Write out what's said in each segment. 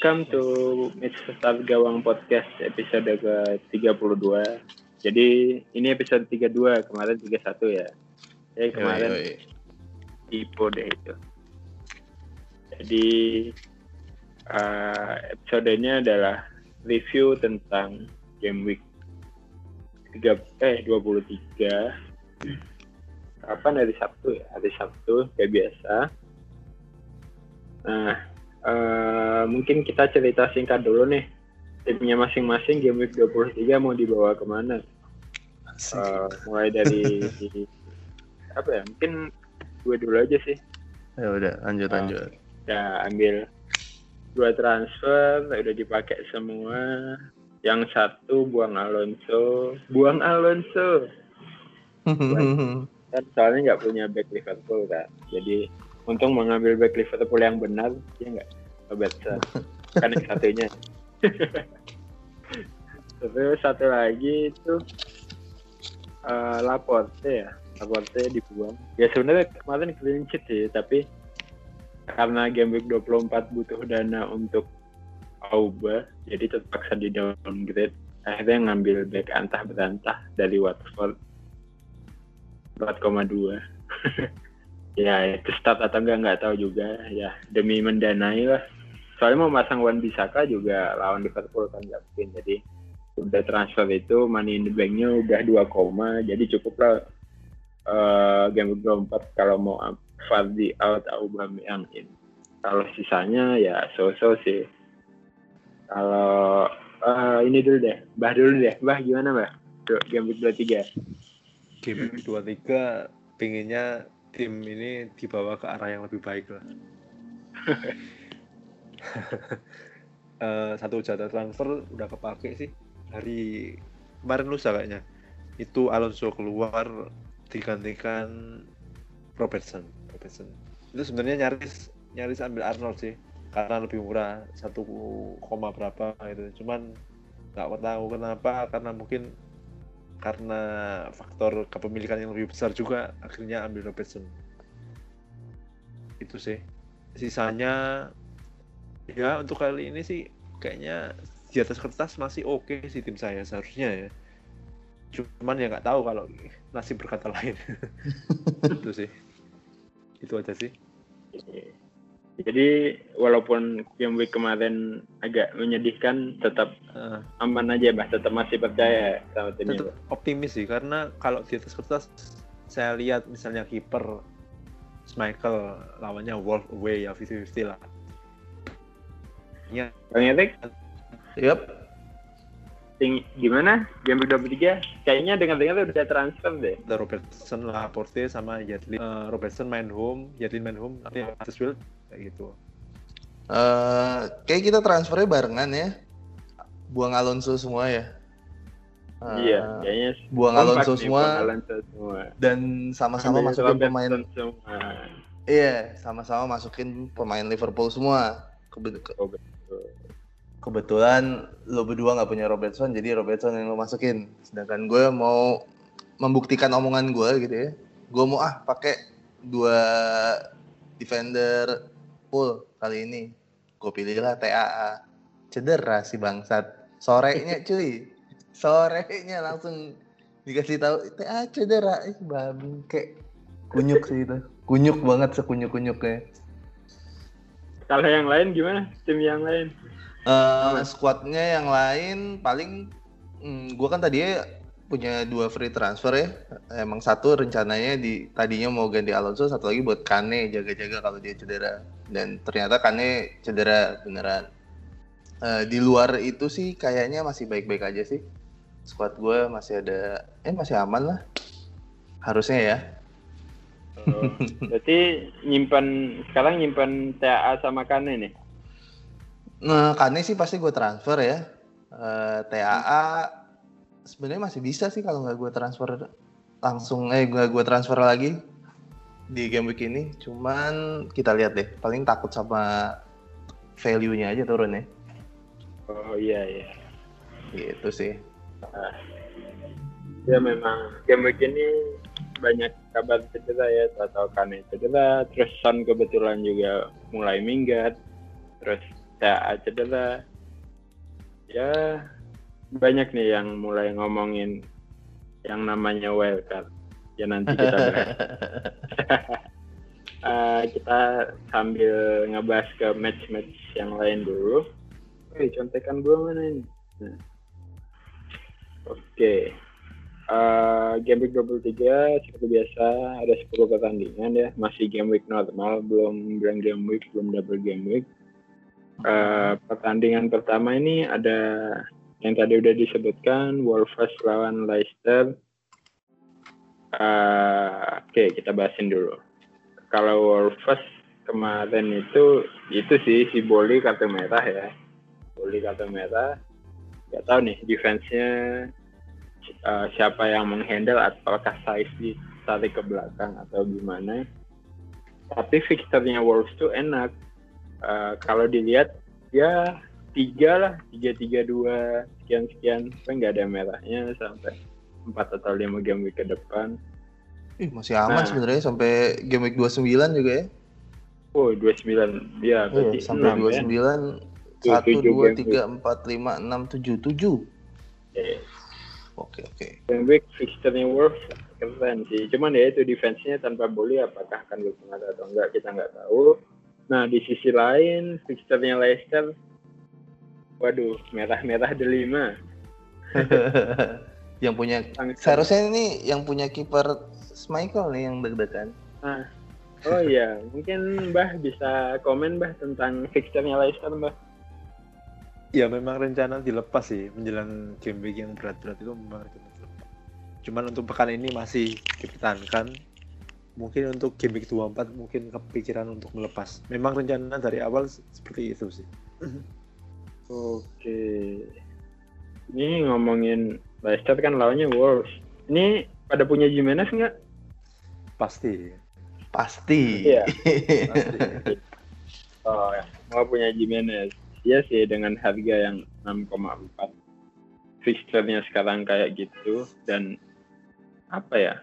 Welcome to Mr. Gawang Podcast episode ke-32. Jadi ini episode 32, kemarin 31 ya. Jadi kemarin Yoi, yoi. tipe deh itu. Jadi uh, episodenya adalah review tentang Game Week 3, eh 23. Kapan hari Sabtu ya? Hari Sabtu kayak biasa. Nah, eh, mungkin kita cerita singkat dulu nih. Timnya masing-masing Game Week 23 mau dibawa ke mana? Eh, mulai dari apa ya? Mungkin gue dulu aja sih. ya udah, lanjut Ah. lanjut. Ya ambil dua transfer udah dipakai semua. Yang satu buang Alonso, buang Alonso. Kan soalnya nggak punya back Liverpool kan. Jadi untung mengambil back Liverpool yang benar, ya nggak Robertson. kan yang satunya. Terus satu lagi itu eh, Laporte ya. Laporte dibuang. Ya sebenarnya kemarin clean sheet sih, tapi karena game week 24 butuh dana untuk Auba, jadi terpaksa di downgrade. Akhirnya ngambil back antah berantah dari Watford 4,2. ya itu start atau enggak nggak tahu juga ya demi mendanai lah. Soalnya mau masang Wan Bisaka juga lawan Liverpool kan nggak mungkin. Jadi udah transfer itu money in the bank-nya udah 2 koma, jadi cukup lah eh, game 24 kalau mau Fardi out Aubameyang in. Kalau sisanya ya so-so sih. Kalau eh, ini dulu deh, Bah dulu deh. Bah gimana Bah? Game week 23. game week 23 pinginnya tim ini dibawa ke arah yang lebih baik lah. Eh, satu jatah transfer udah kepake sih hari kemarin lusa kayaknya. Itu Alonso keluar digantikan Robertson. Robertson. Itu sebenarnya nyaris nyaris ambil Arnold sih karena lebih murah satu koma berapa gitu. Cuman nggak tahu kenapa karena mungkin karena faktor kepemilikan yang lebih besar juga akhirnya ambil Robertson. Itu sih. Sisanya ya untuk kali ini sih kayaknya di atas kertas masih oke sih tim saya seharusnya ya. Cuman ya nggak tahu kalau nasib berkata lain. Itu sih. Itu aja sih Jadi walaupun game week kemarin agak menyedihkan, tetap Eh, aman aja Bah. Tetap masih percaya sama tim tetap itu. optimis sih karena kalau di atas kertas saya lihat misalnya kiper Michael lawannya Wolf away ya 50-50 lah ya Bang Erik, Yup. ting- gimana? Game week 23? Kayaknya dengar-dengar udah transfer deh. ada Robertson Laporte sama Yadlin Eh, Robertson main home Yadlin main home nanti Huddersfield kayak gitu Eh, kayak kita transfernya barengan ya. Buang Alonso semua ya. Eh, iya, kayaknya buang Alonso nih, semua buang Alonso semua. dan sama-sama Ambil masukin pemain semua. iya, sama-sama masukin pemain Liverpool semua. Kebe- ke- Oh, betul. kebetulan lo berdua nggak punya Robertson, jadi Robertson yang lo masukin. Sedangkan gue mau membuktikan omongan gue gitu ya. Gue mau ah pakai dua defender full kali ini. Gue pilihlah TAA. Cedera si bangsat. Sorenya cuy. Sorenya langsung dikasih tahu TAA cedera. Ih bangke. Kunyuk sih itu. Kunyuk banget sekunyuk-kunyuknya. Kalau yang lain gimana? Tim yang lain? Eh squadnya yang lain paling hmm, gua kan tadi punya dua free transfer ya. Emang satu rencananya di tadinya mau ganti Alonso, satu lagi buat Kane jaga-jaga kalau dia cedera. Dan ternyata Kane cedera beneran. Eh, di luar itu sih kayaknya masih baik-baik aja sih. Squad gue masih ada, eh masih aman lah. Harusnya ya. Oh, berarti nyimpan sekarang nyimpan TAA sama Kane nih. Nah, Kane sih pasti gue transfer ya. Eh, TAA sebenarnya masih bisa sih kalau nggak gue transfer langsung eh gue gue transfer lagi di game week ini. Cuman kita lihat deh, paling takut sama value-nya aja turun ya. Oh iya iya. Gitu sih. Ya memang game week ini banyak kabar cedera ya, tahu Kane cedera, terus Son kebetulan juga mulai minggat, terus saya cedera ya banyak nih yang mulai ngomongin yang namanya wildcard. Ya nanti kita bahas. Eh, kita sambil ngebahas ke match-match yang lain dulu. Oke, contekan gue mana ini? Nah. oke. Eh, game week 23 seperti biasa ada 10 pertandingan ya. Masih game week normal belum grand game week belum double game week. Eh, pertandingan pertama ini ada yang tadi udah disebutkan Wolves lawan Leicester. Eh, Oke, kita bahasin dulu. Kalau Wolves kemarin itu itu sih si Boli kartu merah ya. Boli kartu merah. Gak tahu nih defense-nya eh, siapa yang menghandle apakah Saiz ditarik ke belakang atau gimana. Tapi fixturnya Wolves tuh enak. Eh, kalau dilihat ya tiga lah tiga tiga dua sekian sekian tapi nggak ada merahnya sampai empat atau lima game week ke depan Ih, masih aman Nah. sebenarnya sampai game week 29 juga ya. oh dua sembilan ya Iya, berarti sampai enam ya 29 1 tujuh 2 game 3 4 5 6 7 7. Eh, Oke, oke. game week fixturnya Wolves keren sih cuman ya itu defense-nya tanpa boleh apakah akan berpengaruh atau enggak kita nggak tahu nah di sisi lain fixturnya Leicester waduh merah-merah delima yang punya Sangat- seharusnya ini yang punya kiper Michael nih yang deg-degan. Ah. Oh iya, mungkin Mbah bisa komen Mbah tentang fixturnya Leicester Mbah. Ya memang rencana dilepas sih menjelang game week yang berat-berat itu memang rencana dilepas. Cuman untuk pekan ini masih dipertahankan. Mungkin untuk game week 24 mungkin kepikiran untuk melepas. Memang rencana dari awal se- seperti itu sih. Oke. Ini ngomongin Leicester kan lawannya Wolves. Ini pada punya Jimenez nggak? Pasti. Pasti. Iya. Pasti. Oh, ya. mau punya Jimenez. Iya sih dengan harga yang 6,4. Fixturnya sekarang kayak gitu dan apa ya?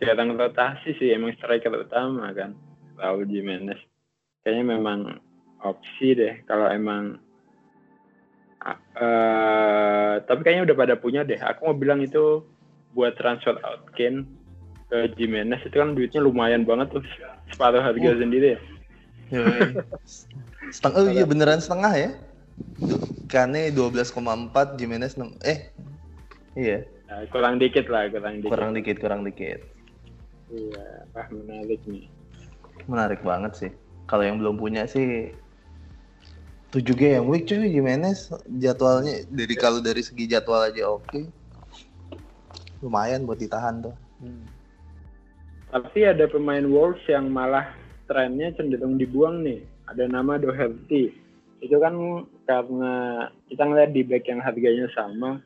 Jarang rotasi sih emang striker utama kan. Raul Jimenez. Kayaknya memang opsi deh kalau emang Eh, tapi kayaknya udah pada punya deh. Aku mau bilang itu buat transfer out Kane ke Jimenez itu kan duitnya lumayan banget tuh separuh harga Oh. sendiri ya. Setengah, oh iya beneran setengah ya? Kane 12,4, Jimenez 6. Eh, iya. Nah, kurang dikit lah, kurang dikit. Kurang dikit, kurang dikit. Iya, ah menarik nih. Menarik banget sih. Kalau yang belum punya sih 7 game week cuy Jimenez jadwalnya dari kalau dari segi jadwal aja oke. Lumayan buat ditahan tuh. Hmm. Tapi ada pemain Wolves yang malah trennya cenderung dibuang nih. Ada nama Doherty. Itu kan karena kita ngeliat di back yang harganya sama.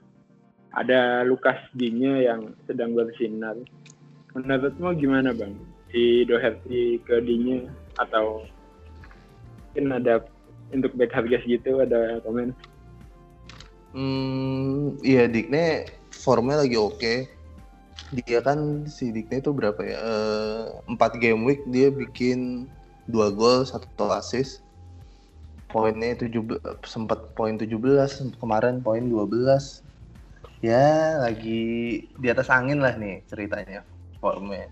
Ada Lukas Digne yang sedang bersinar. Menurutmu gimana bang? Di Doherty ke Digne atau mungkin ada untuk back harga segitu ada komen? Hmm, iya Dikne formnya lagi oke. Dia kan si Dikne itu berapa ya? Eh, 4 game week dia bikin 2 gol, 1 assist. Poinnya 17 sempat poin 17, kemarin poin 12. Ya, lagi di atas angin lah nih ceritanya formnya.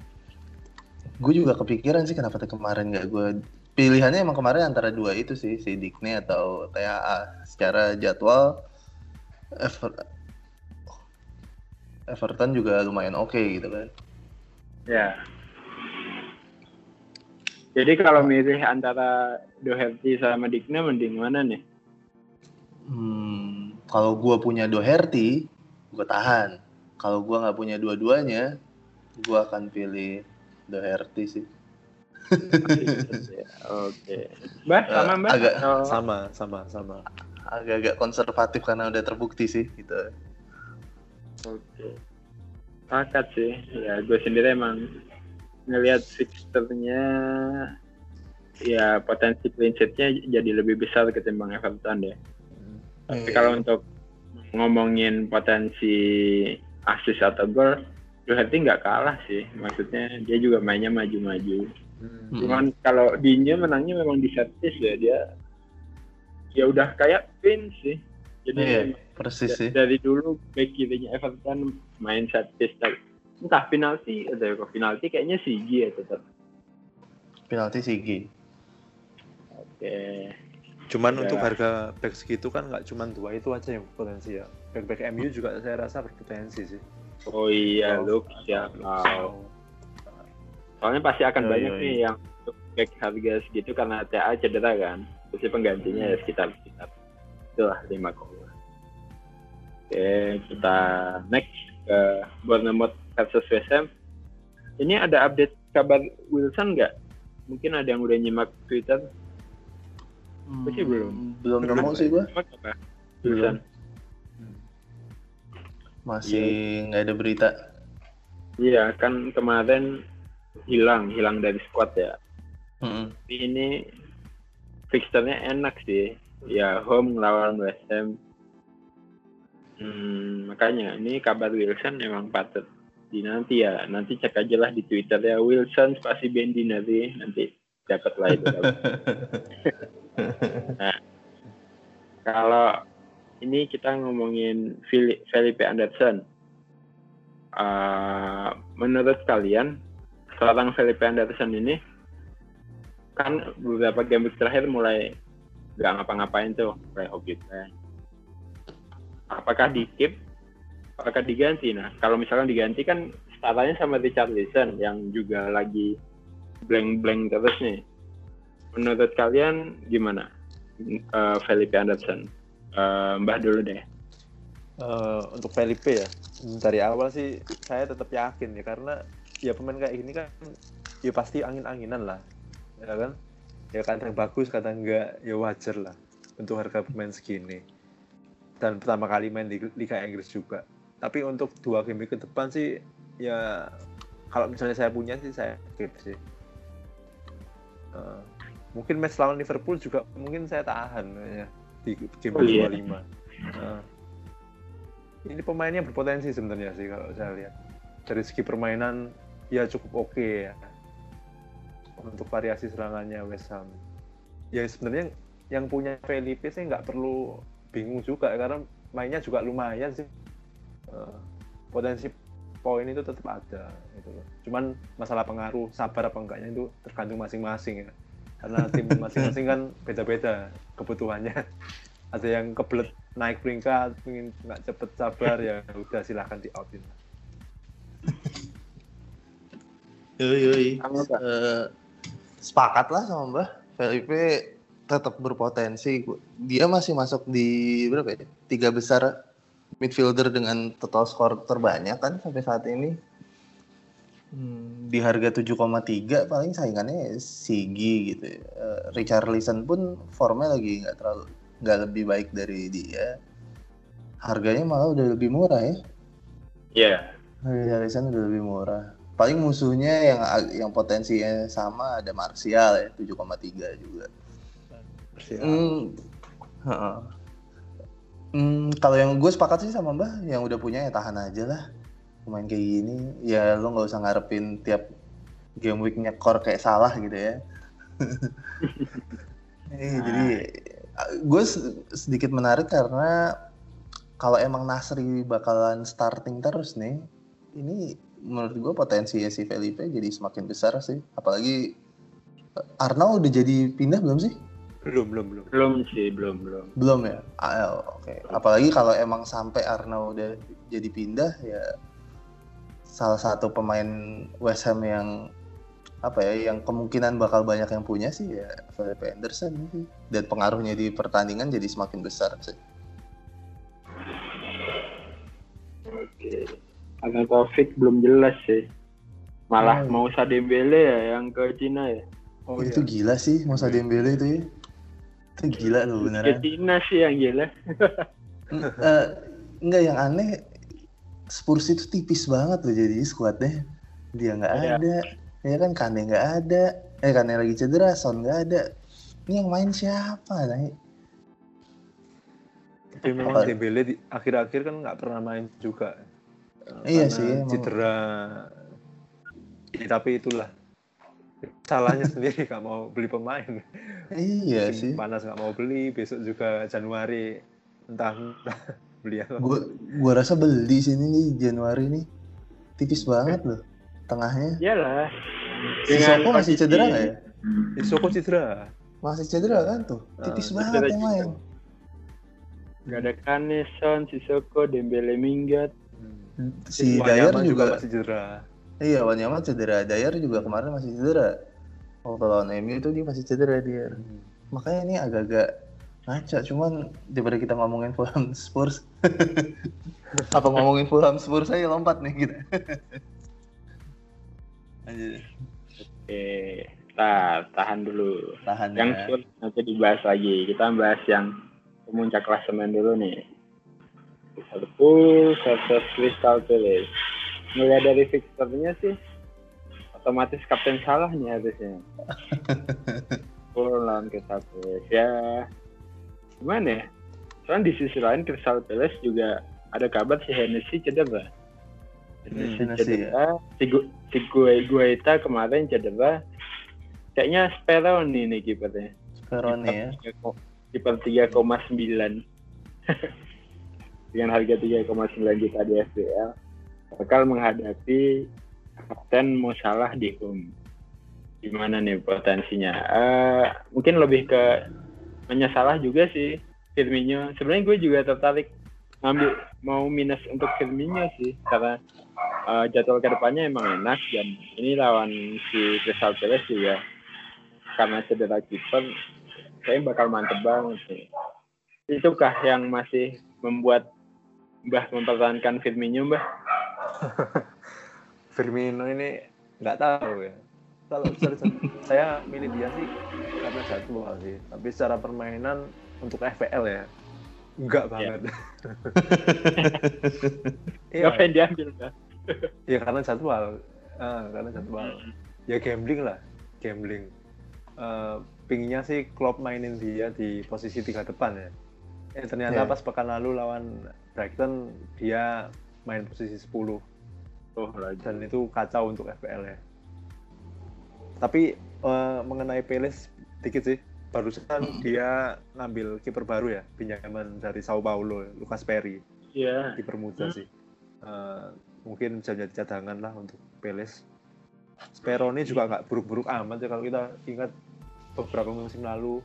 Gue juga kepikiran sih kenapa kemarin nggak gue pilihannya emang kemarin antara dua itu sih si Dikne atau TAA secara jadwal Ever- Everton juga lumayan oke gitu kan. Ya. Jadi kalau milih antara Doherty sama Digne mending mana nih? Hmm, kalau gua punya Doherty, gua tahan. Kalau gua nggak punya dua-duanya, gua akan pilih Doherty sih. Oke. Mbak, sama Mbak? agak Atau- Sama, sama, sama. Agak-agak konservatif karena udah terbukti sih gitu. Oke. Sepakat sih. Ya, gue sendiri emang ngelihat fixturnya ya potensi clean sheet-nya jadi lebih besar ketimbang Everton deh. Hmm. Tapi Iya. kalau untuk ngomongin potensi assist atau gol, Doherty nggak kalah sih. Maksudnya dia juga mainnya maju-maju. Hmm. Hmm. Cuman kalau Dinya menangnya memang di set piece ya dia ya udah kayak pin sih. Jadi Iya, emang persis sih. dari dulu back kirinya Everton main set piece tapi entah penalti ada kok penalti kayaknya Sigi ya tetap. Penalti Sigi. Oke. Cuman Ya. untuk harga back segitu kan nggak cuman dua itu aja yang potensi ya. Back-back MU juga saya rasa berpotensi sih. Oh iya, Oh, Luke siap. Oh. Oh. Soalnya pasti akan Yoi, banyak yoi. nih yang untuk back harga segitu karena TA cedera kan. Pasti penggantinya ya sekitar sekitar itulah lima koma. Oke, kita next ke Bournemouth versus West Ham. Ini ada update kabar Wilson nggak? Mungkin ada yang udah nyimak Twitter. Sih belum. Hmm, Belum nemu sih gua. Nyimak apa? Belum. Wilson. Masih nggak ada berita. Iya, kan kemarin hilang, hilang dari squad ya. Tapi ini fixturnya enak sih. Ya home lawan West Ham. Hmm, makanya ini kabar Wilson emang patut dinanti ya. Nanti cek aja lah di Twitter ya Wilson spasi Bendinari nanti dapat lah itu. nah, kalau ini kita ngomongin Felipe Anderson. Uh, menurut kalian seorang Felipe Anderson ini kan beberapa game terakhir mulai nggak ngapa-ngapain tuh kayak hobi apakah di keep apakah diganti? Nah kalau misalkan diganti kan startanya sama Richard Listen yang juga lagi blank-blank terus nih. Menurut kalian gimana Eh, Felipe Anderson? Eh, Mbah dulu deh. Eh, untuk Felipe ya dari awal sih saya tetap yakin ya karena ya pemain kayak gini kan ya pasti angin-anginan lah ya kan? Ya kadang bagus kadang enggak ya wajar lah untuk harga pemain segini. Dan pertama kali main di Liga Inggris juga. Tapi untuk dua game ke depan sih ya kalau misalnya saya punya sih saya keep sih. Eh, mungkin match lawan Liverpool juga mungkin saya tahan ya di game Oh, iya. 25 Nah, ini pemainnya berpotensi sebenarnya sih kalau saya lihat. Dari segi permainan ya cukup oke ya. Untuk variasi serangannya West Ham. Ya sebenarnya yang punya Felipe sih nggak perlu bingung juga karena mainnya juga lumayan sih. Eh, potensi poin itu tetap ada gitu loh. cuman masalah pengaruh sabar apa enggaknya itu tergantung masing-masing ya. Karena tim masing-masing kan beda-beda kebutuhannya. Ada yang kebelet naik peringkat ingin nggak cepet sabar ya udah silahkan di outin Yoi, yoi. Pak? Eh, sepakat lah sama Mbah. Felipe tetap berpotensi. Dia masih masuk di berapa ya? Tiga besar midfielder dengan total skor terbanyak kan sampai saat ini. Hmm, di harga 7,3 paling saingannya Sigi gitu. ya. Eh, Richarlison pun formnya lagi nggak terlalu nggak lebih baik dari dia. Harganya malah udah lebih murah ya. ya Richarlison udah lebih murah. Paling musuhnya yang yang potensinya sama ada Martial ya 7,3 juga. Hmm, heeh. Hmm, kalau yang gue sepakat sih sama Mbah, yang udah punya ya tahan aja lah. Pemain kayak gini, ya lo nggak usah ngarepin tiap game week nyekor kayak salah gitu ya. Eh, Jadi gue sedikit menarik karena kalau emang Nasri bakalan starting terus nih, ini menurut gue potensi si Felipe jadi semakin besar sih. Apalagi eh, Arnold udah jadi pindah belum sih? belum belum belum belum sih belum belum Belum ya? Ah, oke. Apalagi kalau emang sampai Arnold udah jadi pindah ya salah satu pemain West Ham yang apa ya yang kemungkinan bakal banyak yang punya sih ya Felipe Anderson sih. Dan pengaruhnya di pertandingan jadi semakin besar sih. Oke. Karena Taufik belum jelas sih. Malah Hmm. mau Sadembele ya yang ke Cina ya. oh itu iya gila sih Musa Dembele itu ya. Itu gila loh Ke beneran. Cina sih yang gila. Eh, enggak yang aneh Spurs itu tipis banget loh jadi skuadnya. Dia nggak Iya. ada. Ya kan Kane nggak ada. Eh Kane lagi cedera, Son nggak ada. Ini yang main siapa nih? tapi memang Dembele di akhir-akhir kan nggak pernah main juga Iya sih, cedera Ya, tapi itulah salahnya sendiri nggak mau beli pemain Iya Musim sih. panas nggak mau beli besok juga Januari entah, entah beli apa Gua gua rasa beli sini nih Januari nih. Tipis banget loh tengahnya. Iyalah. Sissoko masih cedera nggak ya? Isoko cedera Masih cedera kan tuh. Tipis Ah, banget yang main. Gak ada Kane, Son, Sissoko, Dembele, Minggat. Si Wanyama Dayar juga juga, masih cedera iya Wanyama cedera. Dayar juga kemarin masih cedera. Waktu lawan MU itu dia masih cedera dia. Makanya ini agak-agak ngaca. Cuman daripada kita ngomongin Fulham Spurs, apa ngomongin Fulham Spurs saya lompat nih kita. Anjir, Oke, tar, tahan dulu. tahan Yang ya. Spurs nanti dibahas lagi. Kita bahas yang pemuncak klasemen dulu nih. Liverpool versus Crystal Palace. Mulai dari fixturnya sih, otomatis kapten salah nih harusnya. Liverpool lawan Crystal Palace. Ya, gimana ya? Soalnya di sisi lain Crystal Palace juga ada kabar si Hennessy cedera. Hennessy Hennessy, cedera. Si, Gu- si Gue Guaita kemarin cedera. Kayaknya Speroni nih kipernya. Speroni ya. Kiper 3,9 dengan harga 3,9 juta di FPL bakal menghadapi Kapten Mo Salah di home. Gimana nih potensinya? Eh, mungkin lebih ke menyesalah juga sih Firmino. Sebenarnya gue juga tertarik ngambil mau minus untuk Firmino sih karena eh, jadwal ke depannya emang enak dan ini lawan si Crystal Palace juga karena cedera kiper saya bakal mantep banget sih. Itukah yang masih membuat Mbah mempertahankan Firmino, Mbah? Firmino ini nggak tahu ya. Kalau saya milih dia sih karena jadwal sih. Tapi secara permainan untuk FPL ya enggak banget. Iya. Ngapain diambil, Mbah? ya karena jadwal. Ah, karena jadwal. Ya gambling lah gambling. Eh, pinginnya sih Klopp mainin dia di posisi tiga depan ya. Eh ternyata Ya. pas pekan lalu lawan Brighton dia main posisi 10 Oh, lagi. dan itu kacau untuk FPL ya. Tapi eh, mengenai Peles dikit sih, barusan dia ngambil kiper baru ya, pinjaman dari Sao Paulo, Lucas Perry, Iya. kiper muda sih. Eh, mungkin bisa jadi cadangan lah untuk Peles. Speroni juga nggak buruk-buruk amat ya kalau kita ingat beberapa musim lalu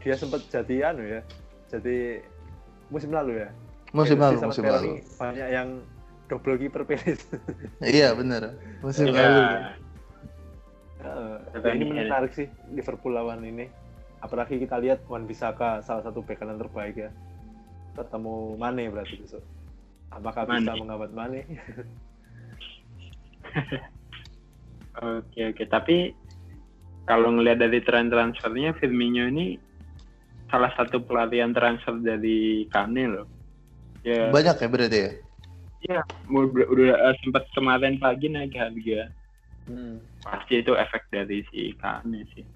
dia sempat jadi anu ya, jadi musim lalu ya. Musim lalu, musim lalu. Banyak yang double kiper Peles. Iya bener. Musim Iya. lalu. Ya ini ini, menarik sih Liverpool lawan ini. Apalagi kita lihat Wan Bisaka salah satu bek kanan terbaik ya. Ketemu Mane berarti besok. Apakah bisa Mane. mengawat Mane? Oke, oke. Tapi kalau ngelihat dari tren transfernya, Firmino ini salah satu pelarian transfer dari Kane loh. Ya, Banyak ya berarti ya? ya udah, udah eh, sempat kemarin pagi naik harga. Hmm. Pasti itu efek dari si Kane sih.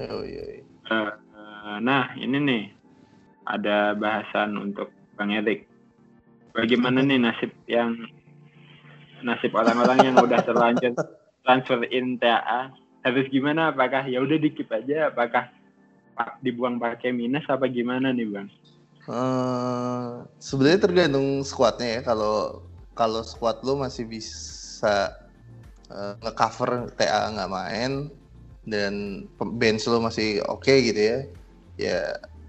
Oh iya. iya. Eh, eh, nah, ini nih ada bahasan untuk Bang Erik. Bagaimana nih nasib yang nasib orang-orang yang udah terlanjur transfer in TAA harus gimana? Apakah ya udah dikip aja? Apakah pak dibuang pakai minus apa gimana nih bang? Eh, sebenarnya tergantung squadnya ya. Kalau kalau squad lo masih bisa eh, ngecover TA nggak main dan bench lo masih oke gitu ya, ya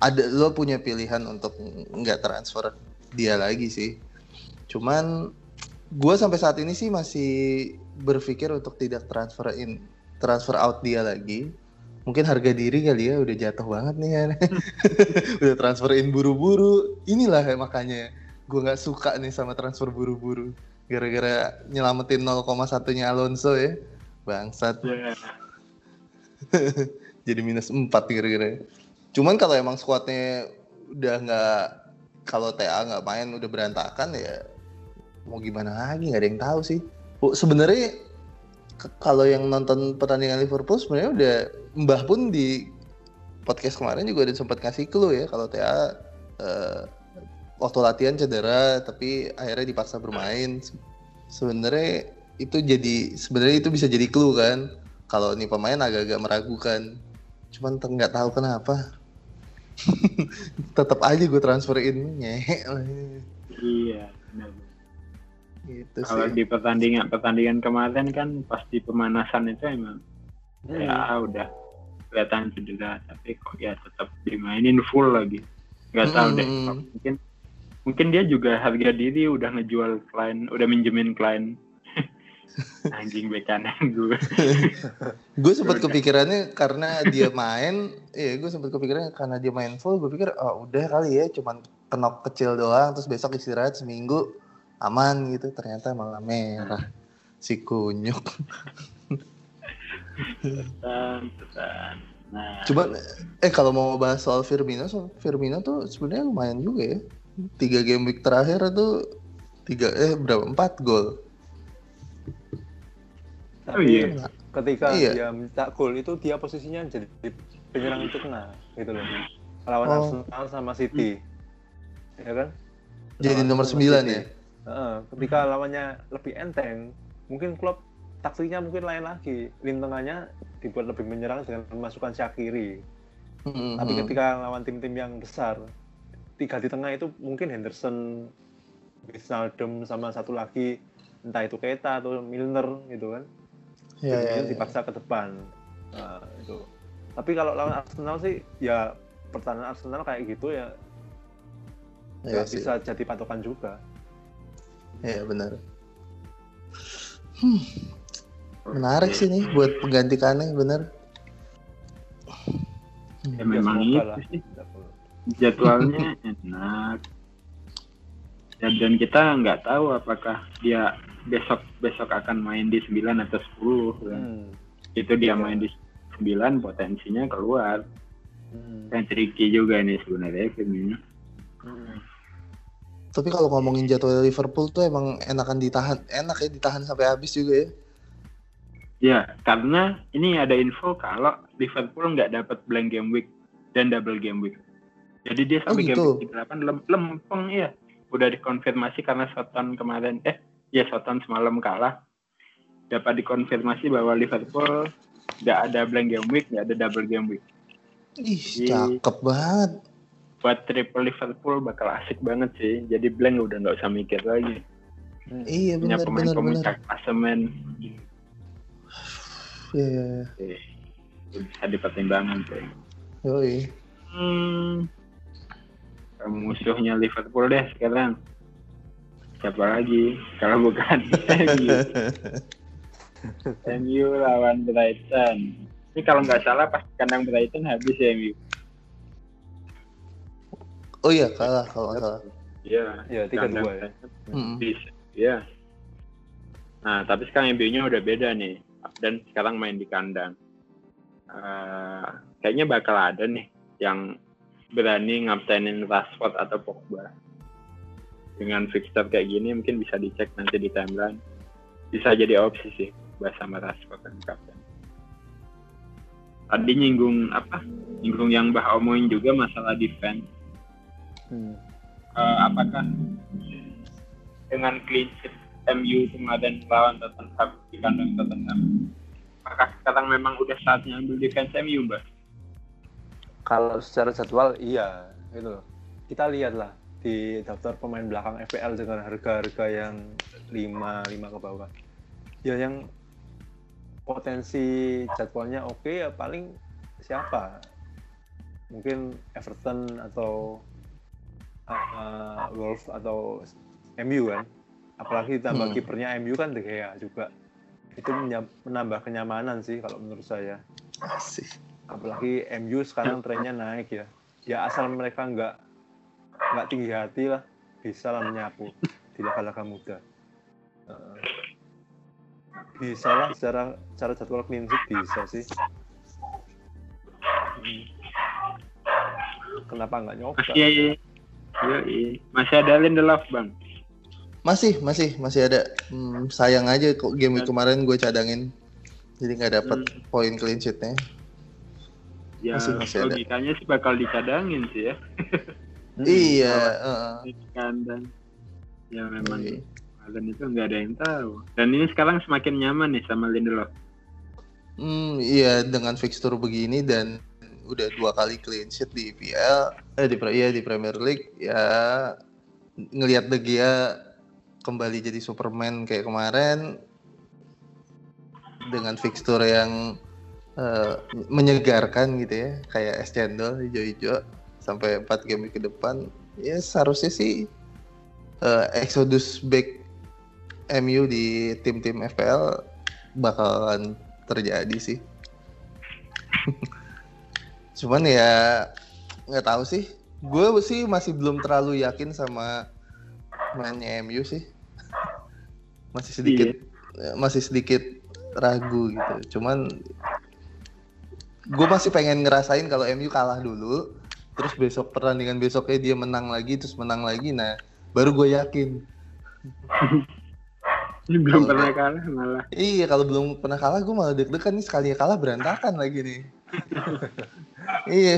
ada lo punya pilihan untuk nggak transfer dia lagi sih. Cuman gue sampai saat ini sih masih berpikir untuk tidak transfer in transfer out dia lagi. Mungkin harga diri kali ya udah jatuh banget nih kan. udah transferin buru-buru. Inilah ya makanya gue nggak suka nih sama transfer buru-buru. Gara-gara nyelamatin 0,1 nya Alonso ya. Bangsat. Ya, jadi minus 4 gara-gara. Cuman kalau emang squadnya udah nggak kalau TA nggak main udah berantakan ya mau gimana lagi? Nggak ada yang tahu sih. Oh, sebenarnya kalau yang nonton pertandingan Liverpool sebenarnya udah Mbah pun di podcast kemarin juga udah sempat ngasih clue ya kalau TA eh, waktu latihan cedera tapi akhirnya dipaksa bermain. Se- Sebenarnya itu jadi sebenarnya itu bisa jadi clue kan kalau ini pemain agak-agak meragukan. Cuman nggak tahu kenapa. Tetap aja gue transferin nyehe Iya. Gitu Kalau sih. di pertandingan pertandingan kemarin kan pas di pemanasan itu emang Hmm. ya udah kelihatan cedera, tapi kok ya tetap dimainin full lagi. Nggak tahu deh. Hmm. Mungkin mungkin dia juga harga diri udah ngejual klien, udah minjemin klien. Anjing bek kanan gue. Gue sempat kepikirannya karena dia main, iya gue sempat kepikirannya karena dia main full, gue pikir oh udah kali ya, cuman kenok kecil doang, terus besok istirahat seminggu aman gitu. Ternyata malah merah si kunyuk. Tetan, tetan. Nah, Cuman eh kalau mau bahas soal Firmino, soal Firmino tuh sebenarnya lumayan juga ya. Tiga game week terakhir tuh tiga eh berapa empat gol. oh Tapi iya. ketika Iya. dia minta gol itu dia posisinya jadi penyerang itu kena gitu loh. Lawan Oh. Arsenal sama City. Ya kan? Jadi nomor 9 City. ya. Ketika lawannya lebih enteng, mungkin klub taktiknya mungkin lain lagi. Lini tengahnya dibuat lebih menyerang dengan memasukkan Shaqiri. Mhm. Tapi ketika lawan tim-tim yang besar, tiga di tengah itu mungkin Henderson, Wijnaldum sama satu lagi entah itu Keita atau Milner gitu kan. ya, ya, Firmino ya. dipaksa ke depan. Nah, itu. Tapi kalau lawan Arsenal sih ya pertahanan Arsenal kayak gitu ya nggak sih. bisa jadi patokan juga. Iya benar. Hmm, menarik sih nih buat pengganti Kane bener. Ya, Ya, memang itu lah. sih. jadwalnya enak ya, dan kita nggak tahu apakah dia besok besok akan main di 9 atau 10 kan. Hmm. itu dia Iya. main di 9 potensinya keluar Hmm. kan tricky juga nih sebenarnya Firmino Hmm. Tapi kalau ngomongin jadwal Liverpool tuh emang enakan ditahan, enak ya ditahan sampai habis juga ya. ya karena ini ada info kalau Liverpool nggak dapat blank game week dan double game week jadi dia Oh, sampai game gitu. week 8 lem lempeng ya udah dikonfirmasi karena Soton kemarin eh ya Soton semalam kalah dapat dikonfirmasi bahwa Liverpool nggak ada blank game week nggak ada double game week Ih, Iya. cakep banget. Buat triple Liverpool bakal asik banget sih jadi blank udah nggak usah mikir lagi Hmm. Iya punya benar pemain benar benar. pemuncak klasemen Iya, iya, iya. Eh, bisa dipertimbangkan tuh Yoi. Hmm. Musuhnya Liverpool deh sekarang. Siapa lagi? Kalau bukan MU. MU lawan Brighton. Ini kalau nggak salah pas kandang Brighton habis ya MU. Oh iya kalah kalau nggak salah. Iya. Ya, tiga dua ya. Iya. Nah, tapi sekarang MU-nya udah beda nih. Dan sekarang main di kandang. Eh, kayaknya bakal ada nih yang berani ngabsenin Rashford atau Pogba. Dengan fixture kayak gini mungkin bisa dicek nanti di timeline. Bisa jadi opsi sih sama Rashford dan kapten. Tadi nyinggung apa? Nyinggung yang Bah omongin juga masalah defense Hmm. eh, apakah dengan clean sheet MU kemarin lawan Tottenham di kandang Tottenham apakah sekarang memang udah saatnya ambil defense MU mbak? Kalau secara jadwal iya loh. Kita lihat lah di daftar pemain belakang FPL dengan harga-harga yang 5 5 ke bawah. Ya yang potensi jadwalnya oke ya paling siapa? Mungkin Everton atau uh, Wolves atau MU kan. Apalagi tambah Hmm. kipernya MU kan De Gea juga. Itu menambah kenyamanan sih kalau menurut saya Asik. apalagi MU sekarang trennya naik ya ya asal mereka nggak nggak tinggi hati lah bisa lah menyapu di laga-laga muda Heeh. bisa lah secara cara jadwal clean sheet bisa sih Hmm. kenapa nggak nyoba Masih Yoi. masih ada Lindelof bang. Masih, masih, masih ada. Hmm, sayang aja kok game kemarin gue cadangin. Jadi nggak dapat poin clean sheet-nya. Ya Masih- masih ada. logikanya sih bakal dicadangin sih ya Hmm. Iya, heeh. di kandang. Ya memang Iya. kalian itu nggak ada yang tahu. Dan ini sekarang semakin nyaman nih sama Lindelof. Hmm, iya dengan fixture begini dan udah dua kali clean sheet di IPL, eh di ya di Premier League ya ngelihat De Gea kembali jadi Superman kayak kemarin dengan fixture yang uh, menyegarkan gitu ya kayak es cendol hijau-hijau sampai 4 game ke depan ya seharusnya sih uh, exodus back MU di tim-tim FPL bakalan terjadi sih. Cuman ya nggak tahu sih. Gue sih masih belum terlalu yakin sama mainnya MU sih. Masih sedikit iya. masih sedikit ragu gitu. Cuman gue masih pengen ngerasain kalau MU kalah dulu, terus besok pertandingan besoknya dia menang lagi, terus menang lagi, nah baru gue yakin. Ini belum pernah kalah malah. Iya, kalau belum pernah kalah gue malah deg-degan nih sekali kalah berantakan lagi nih. iya.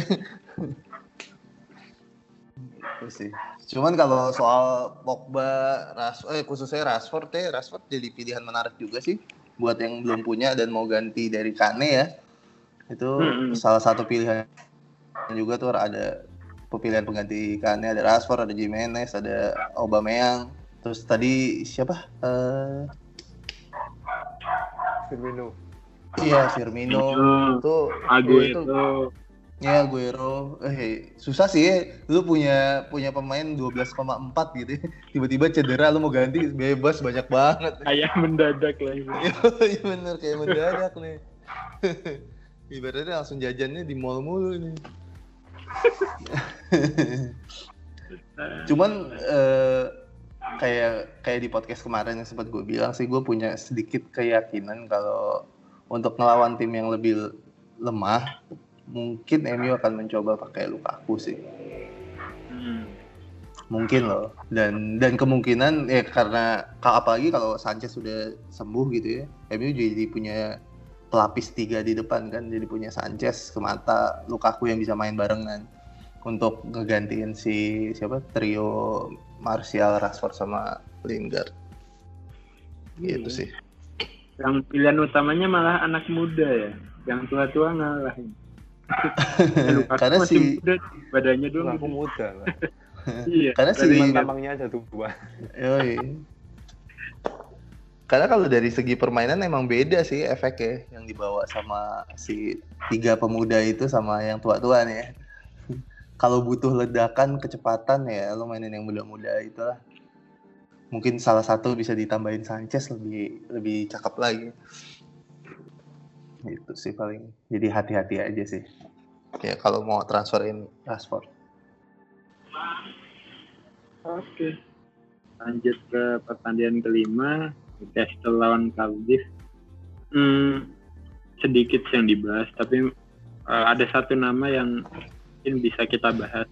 Sih. Cuman kalau soal Pogba, Ras eh khususnya Rashford ya, Rashford jadi pilihan menarik juga sih buat yang belum punya dan mau ganti dari Kane ya. Itu hmm. salah satu pilihan juga tuh ada pilihan pengganti Kane ada Rashford, ada Jimenez, ada Aubameyang Terus tadi siapa? Uh... Firmino. Iya, Firmino. Itu Aguero. Itu, ya, Aguero. Eh, susah sih ya. Lu punya punya pemain 12,4 gitu. Ya. Tiba-tiba cedera lu mau ganti bebas banyak banget. Kayak mendadak lah itu. Iya bener kayak mendadak nih. Ibaratnya langsung jajannya di mall mulu nih. Cuman uh, kayak kayak di podcast kemarin yang sempat gue bilang sih gue punya sedikit keyakinan kalau untuk ngelawan tim yang lebih lemah mungkin MU akan mencoba pakai Lukaku sih hmm. mungkin loh dan dan kemungkinan ya karena apalagi kalau Sanchez sudah sembuh gitu ya MU jadi punya pelapis tiga di depan kan jadi punya Sanchez ke mata Lukaku yang bisa main barengan untuk ngegantiin si siapa trio Martial, Rashford sama Lingard. Gitu hmm. sih. Yang pilihan utamanya malah anak muda ya. Yang tua-tua ngalah. Karena si muda, badannya dulu aku muda lah. iya. Karena si tamangnya aja tua. Yoi. Karena kalau dari segi permainan emang beda sih efeknya yang dibawa sama si tiga pemuda itu sama yang tua-tua nih ya kalau butuh ledakan kecepatan ya lo mainin yang muda-muda itulah mungkin salah satu bisa ditambahin Sanchez lebih lebih cakep lagi itu sih paling. Jadi hati-hati aja sih. Ya kalau mau transferin Rashford oke. Lanjut ke pertandingan kelima Newcastle lawan Cardiff. Hmm, sedikit yang dibahas tapi uh, ada satu nama yang mungkin bisa kita bahas.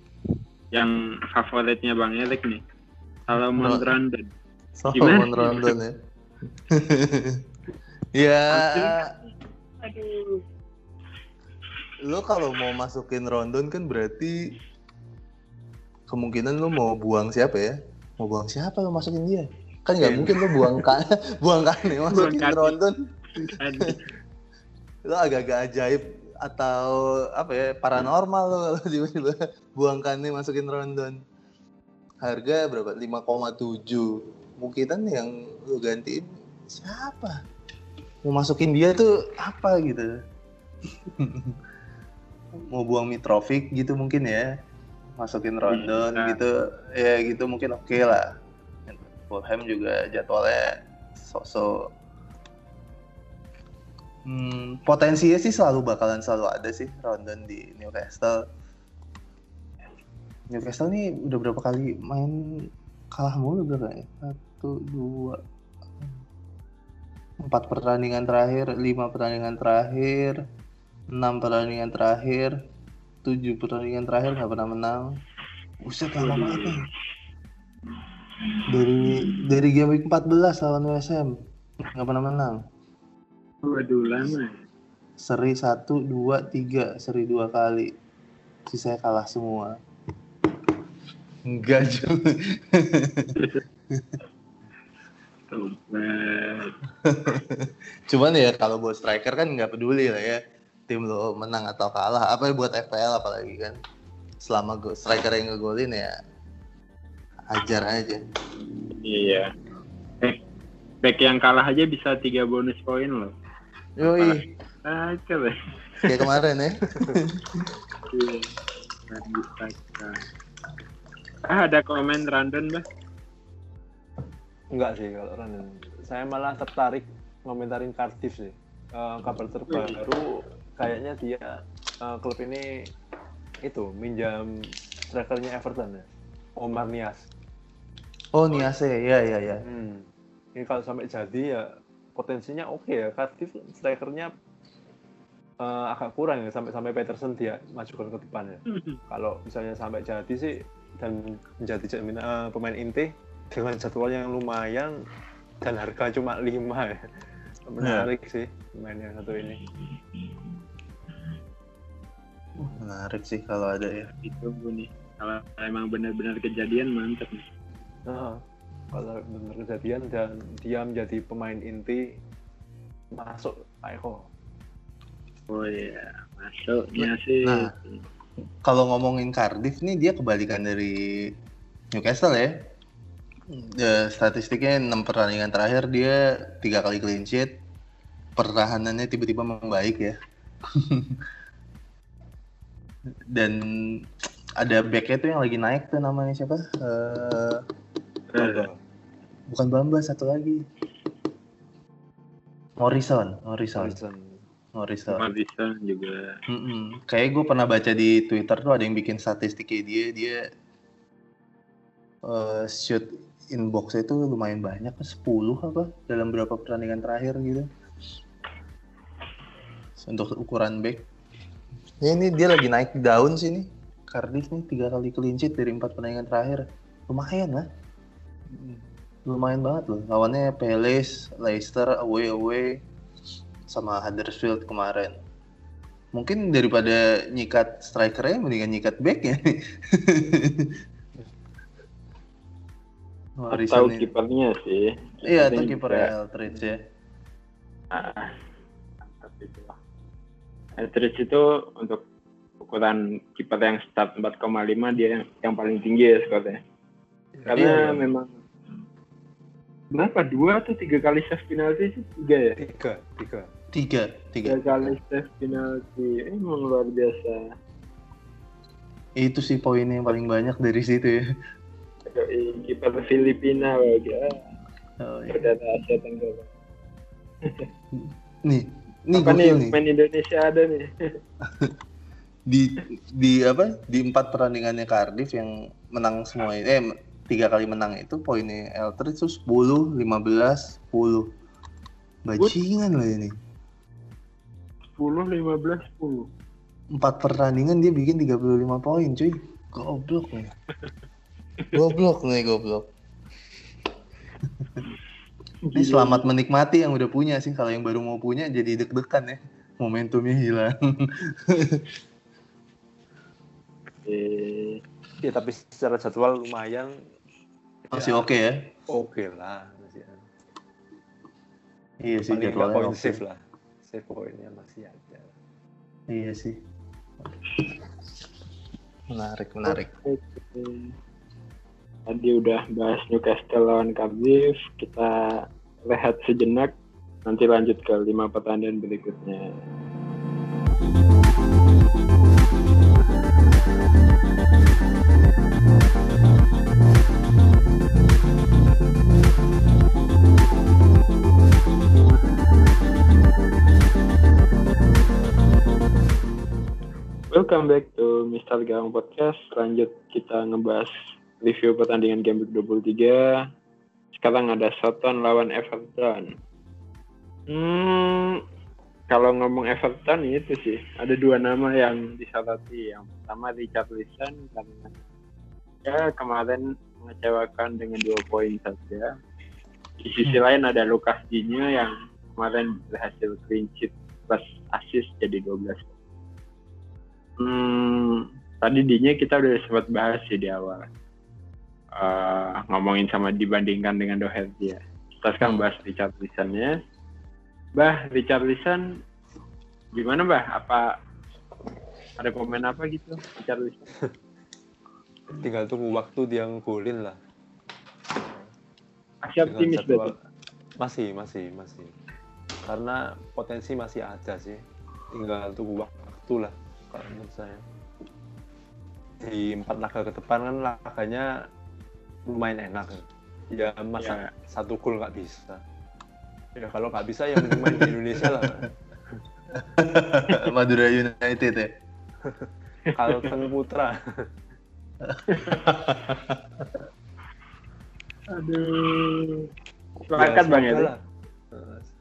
Yang favoritnya Bang Erik nih. Salomon Rondon. Salomon Rondon ya. ya. Aduh. Lo kalau mau masukin Rondon kan berarti kemungkinan lo mau buang siapa ya? Mau buang siapa lo masukin dia? Kan nggak iya. mungkin lo buang kan buang kan masukin buang Rondon. lo agak-agak ajaib atau apa ya paranormal loh kalau tiba-tiba buangkannya masukin Rondon harga berapa 5,7 mungkin yang lu gantiin siapa mau masukin dia tuh apa gitu. Mau buang Mitrovic gitu mungkin ya. Masukin Rondon hmm, gitu. Ya gitu mungkin oke okay lah. Fulham juga jadwalnya sosok Hmm, potensinya sih selalu bakalan selalu ada sih Rondon di Newcastle. Newcastle nih udah berapa kali main? Kalah mulu berapa ya? Satu, dua, empat pertandingan terakhir, lima pertandingan terakhir, enam pertandingan terakhir, tujuh pertandingan terakhir nggak pernah menang. Buset lama banget nih. Dari dari game week 14 lawan WSM nggak pernah menang. Waduh lama. Seri satu, dua, tiga, seri dua kali. Sisanya kalah semua. Enggak juga. Tobat. Cuman ya kalau buat striker kan nggak peduli lah ya tim lo menang atau kalah. Apa buat FPL apalagi kan. Selama go, striker yang ngegolin ya ajar aja. Iya. Eh, back yang kalah aja bisa tiga bonus poin loh. Yoi, Striker ya. kayak kemarin ya. Iya. Ah, ada komen random bah. Enggak sih kalau Random. Saya malah tertarik komentarin Cardiff sih. Eh, kabar terbaru kayaknya dia eh, klub ini itu minjam strikernya Everton ya. Omar Nias. Oh Niase, ya ya ya. Hmm. Ini kalau sampai jadi ya potensinya oke ya. Cardiff strikernya eh, agak kurang ya sampai sampai Peterson dia majukan ke depan ya. Kalau misalnya sampai jadi sih dan menjadi jaminan eh, pemain inti dengan jadwal yang lumayan dan harga cuma 5 ya. Menarik sih pemain yang satu ini. Menarik sih kalau ada ya. Ditunggu nih. Kalau emang benar-benar kejadian mantep nih. Nah, kalau benar kejadian dan dia menjadi pemain inti masuk Pak Eko. Oh iya, masuknya sih. Nah. Kalau ngomongin Cardiff nih dia kebalikan dari Newcastle ya. Ya, statistiknya 6 pertandingan terakhir dia tiga kali clean sheet. Pertahanannya tiba-tiba membaik ya. Dan ada backnya tuh yang lagi naik tuh namanya siapa? Eh, Eh, bukan Bamba satu lagi. Morrison, Morrison, Harrison. Morrison. Madison juga. Mm-mm. Kayak gue pernah baca di Twitter tuh ada yang bikin statistiknya dia dia eh, shoot inbox itu lumayan banyak 10 apa dalam berapa pertandingan terakhir gitu. Untuk ukuran back. Ya, ini dia lagi naik daun sih nih Cardiff nih tiga kali sheet dari empat pertandingan terakhir. Lumayan lah lumayan banget loh. Lawannya Palace, Leicester away away sama Huddersfield kemarin. Mungkin daripada nyikat strikernya mendingan nyikat back ya Atau kipernya sih. Iya, atau Penting kiper. Eldridge ya. Ah, itu lah. Eldridge itu untuk ukuran kiper yang start 4,5 dia yang, yang paling tinggi ya skornya. Karena Iya. memang berapa dua atau tiga kali save penalti sih tiga ya Tiga, tiga. Tiga, tiga. tiga kali save penalti Eh, emang luar biasa Itu sih poinnya yang paling banyak dari situ ya. Kiper Filipina lagi ah, Oh, iya. perdana Asia Tenggara Nih, nih apa nih main Indonesia ada nih Di di apa? Di empat pertandingannya Cardiff yang menang semua eh tiga kali menang itu poinnya Eldridge tuh 10, 15, 10. Bajingan loh ini. 10 15 10 Empat pertandingan dia bikin 35 poin, cuy. Goblok nih. goblok nih, goblok. Ini selamat menikmati yang udah punya sih. Kalau yang baru mau punya jadi deg-degan ya. Momentumnya hilang. Eh, Ya tapi secara jadwal lumayan. Masih ya, oke ya? Oke lah. Masih. Iya sih jadwalnya poin oke. save lah. Save poinnya masih ada. Iya sih. Menarik, menarik. oke. Tadi udah bahas Newcastle lawan Cardiff, kita rehat sejenak, nanti lanjut ke lima pertandingan berikutnya. Welcome back to Mr. Gang Podcast. Lanjut kita ngebahas review pertandingan Game Week 23. Sekarang ada Soton lawan Everton. Hmm, kalau ngomong Everton itu sih ada dua nama yang disoroti. Yang pertama Richard Wilson karena ya kemarin mengecewakan dengan dua poin saja. Di sisi lain ada Lucas Digne yang kemarin berhasil clean sheet plus assist jadi 12 Hmm, tadi dinya kita udah sempat bahas sih di awal. Eh, ngomongin sama dibandingkan dengan Doherty ya. Kita sekarang bahas Richarlison-nya. Bah, Richarlison gimana bah? Apa ada komen apa gitu Richarlison? tinggal tunggu waktu dia ngegolin lah Masih optimis jadwal- masih masih masih karena potensi masih ada sih tinggal tunggu waktu lah kalau menurut saya di empat laga ke depan kan laganya lumayan enak ya masa Ya. satu gol nggak bisa ya kalau nggak bisa yang main di Indonesia lah Madura United ya. Kalteng Putra Aduh. Sepakat Ya, bang ya.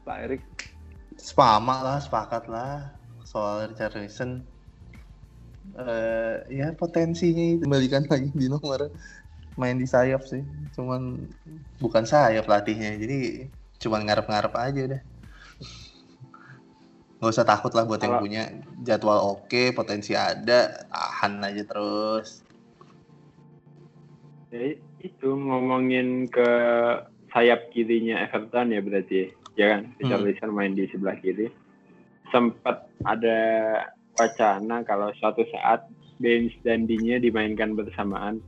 Pak Erik Spama lah, sepakat lah soal Richarlison. Eh ya potensinya itu kembalikan lagi di nomor main di sayap sih. Cuman bukan sayap latihnya. Jadi cuman ngarep-ngarep aja udah. Nggak usah takut lah buat yang Kalau- punya jadwal oke, potensi ada, tahan aja terus. Ya, itu ngomongin ke sayap kirinya Everton ya berarti ya kan Richarlison main di sebelah kiri sempat ada wacana kalau suatu saat Baines dan Digne dimainkan bersamaan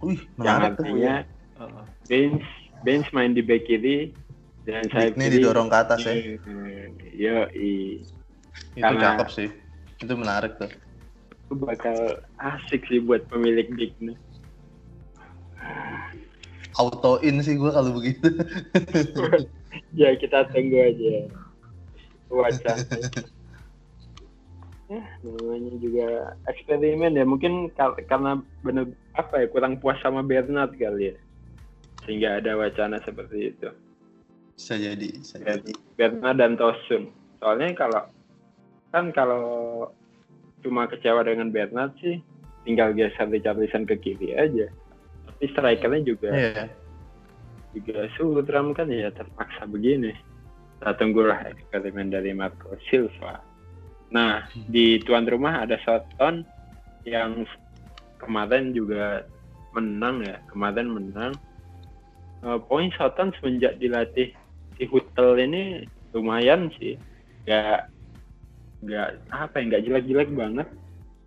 Wih, yang menarik tuh. artinya eh, Baines Baines main di back kiri dan sayap Ini didorong ke atas ya. yo i Itu karena- cakep sih. Itu menarik tuh. itu bakal asik sih buat pemilik Digne Auto in sih gue kalau begitu. ya kita tunggu aja wacana ya namanya juga eksperimen ya mungkin kar- karena bener apa ya kurang puas sama Bernard kali ya sehingga ada wacana seperti itu Bisa jadi, bisa jadi. Bernard dan Tosun soalnya kalau kan kalau cuma kecewa dengan Bernard sih tinggal geser Richarlison ke kiri aja tapi strikernya juga Iya. juga Sultram kan ya terpaksa begini. Kita tunggulah eksperimen dari Marco Silva. Nah, di tuan rumah ada Soton yang kemarin juga menang ya, kemarin menang. Eh, poin Soton semenjak dilatih si Hutel ini lumayan sih, gak gak apa ya, nggak jelek-jelek banget.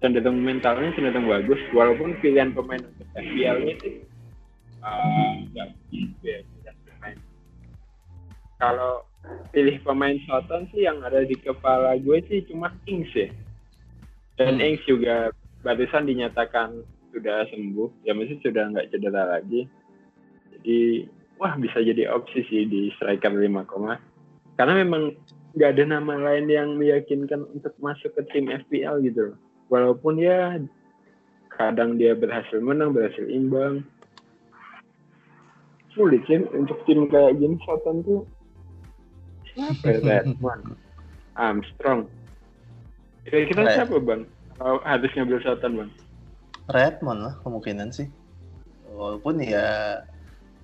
Cenderung mentalnya cenderung bagus, walaupun pilihan pemain untuk FPL-nya sih eh, nggak ya pilihan pemain. Kalau pilih pemain Soton sih yang ada di kepala gue sih cuma Ings ya. Dan Hmm. Ings juga barusan dinyatakan sudah sembuh, ya mesti sudah nggak cedera lagi. Jadi wah bisa jadi opsi sih di striker 5 koma. Karena memang nggak ada nama lain yang meyakinkan untuk masuk ke tim FPL gitu loh. Walaupun ya kadang dia berhasil menang, berhasil imbang. Sulit sih untuk tim kayak James Soton tuh siapa ya Redmond, Armstrong. Kira-kira Red. siapa bang? Kalau harus ngambil Soton bang? Redmond lah kemungkinan sih. Walaupun ya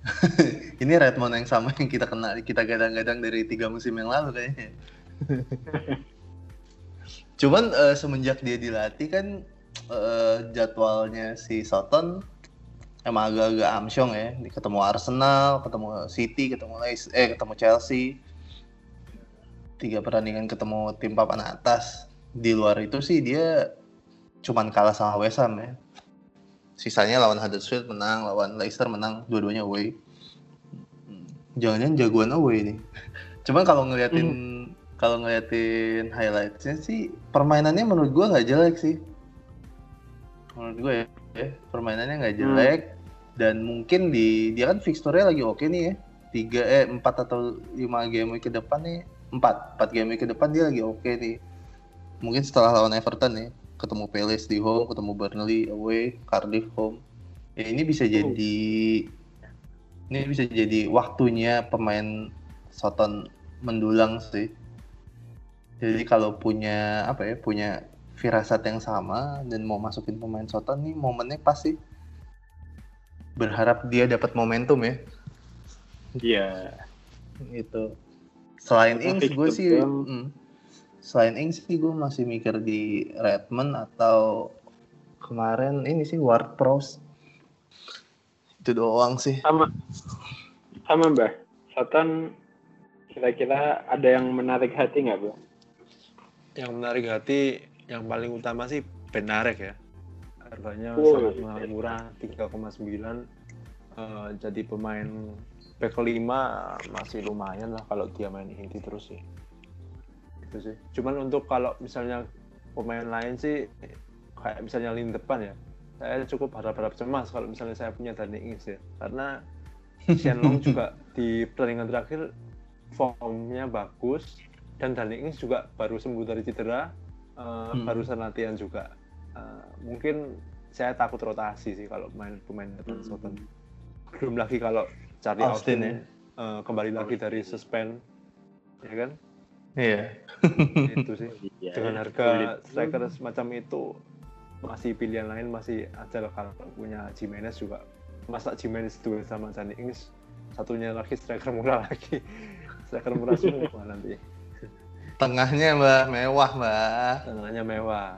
ini Redmond yang sama yang kita kenal kita gadang-gadang dari tiga musim yang lalu kayaknya. Cuman eh, semenjak dia dilatih kan eh, jadwalnya si Soton emang agak-agak amsyong ya. Ketemu Arsenal, ketemu City, ketemu Leicester, eh ketemu Chelsea. Tiga pertandingan ketemu tim papan atas. Di luar itu sih dia cuman kalah sama West Ham ya. Sisanya lawan Huddersfield menang, lawan Leicester menang, dua-duanya away. Hmm, Jangan-jangan jagoan away nih. Cuman kalau ngeliatin kalau ngeliatin highlightsnya sih permainannya menurut gua nggak jelek sih. Menurut gue ya, ya, permainannya nggak jelek dan mungkin di dia kan fixture-nya lagi oke nih ya. Tiga eh empat atau lima game ke depan nih empat empat game ke depan dia lagi oke nih. Mungkin setelah lawan Everton nih ketemu Palace di home, ketemu Burnley away, Cardiff home. Ya ini bisa jadi ini bisa jadi waktunya pemain Soton mendulang sih. Jadi kalau punya apa ya, punya firasat yang sama dan mau masukin pemain Soton nih momennya pasti berharap dia dapat momentum ya Iya. gitu. Selain Ings gue sih mm, selain Ings sih gue masih mikir di Redmond atau kemarin ini sih Ward Prowse. Itu doang sih. Sama sama Mbah. Soton kira-kira ada yang menarik hati nggak bro? Yang menarik hati yang paling utama sih Benarek ya. Harganya Oh, sangat iya. murah 3,9 Eh, jadi pemain back 5 masih lumayan lah kalau dia main inti terus sih. Itu sih. Cuman untuk kalau misalnya pemain lain sih kayak misalnya lini depan ya. Saya cukup harap-harap cemas kalau misalnya saya punya Dani Ings ya. Karena Shenlong juga di pertandingan terakhir formnya bagus dan Dani Ings juga baru sembuh dari cedera eh, Hmm. barusan latihan juga Eh, mungkin saya takut rotasi sih kalau main pemain depan Hmm. Belum lagi kalau Charlie Austin. Austin, ya? eh, kembali lagi dari suspend ya kan? Iya. itu sih. Iya, dengan harga striker semacam itu masih pilihan lain masih ada lah kalau punya Jimenez juga. Masa Jimenez duel sama Dani Ings satunya lagi striker murah lagi. Striker murah semua nanti. Tengahnya mbak mewah mbak. tengahnya mewah.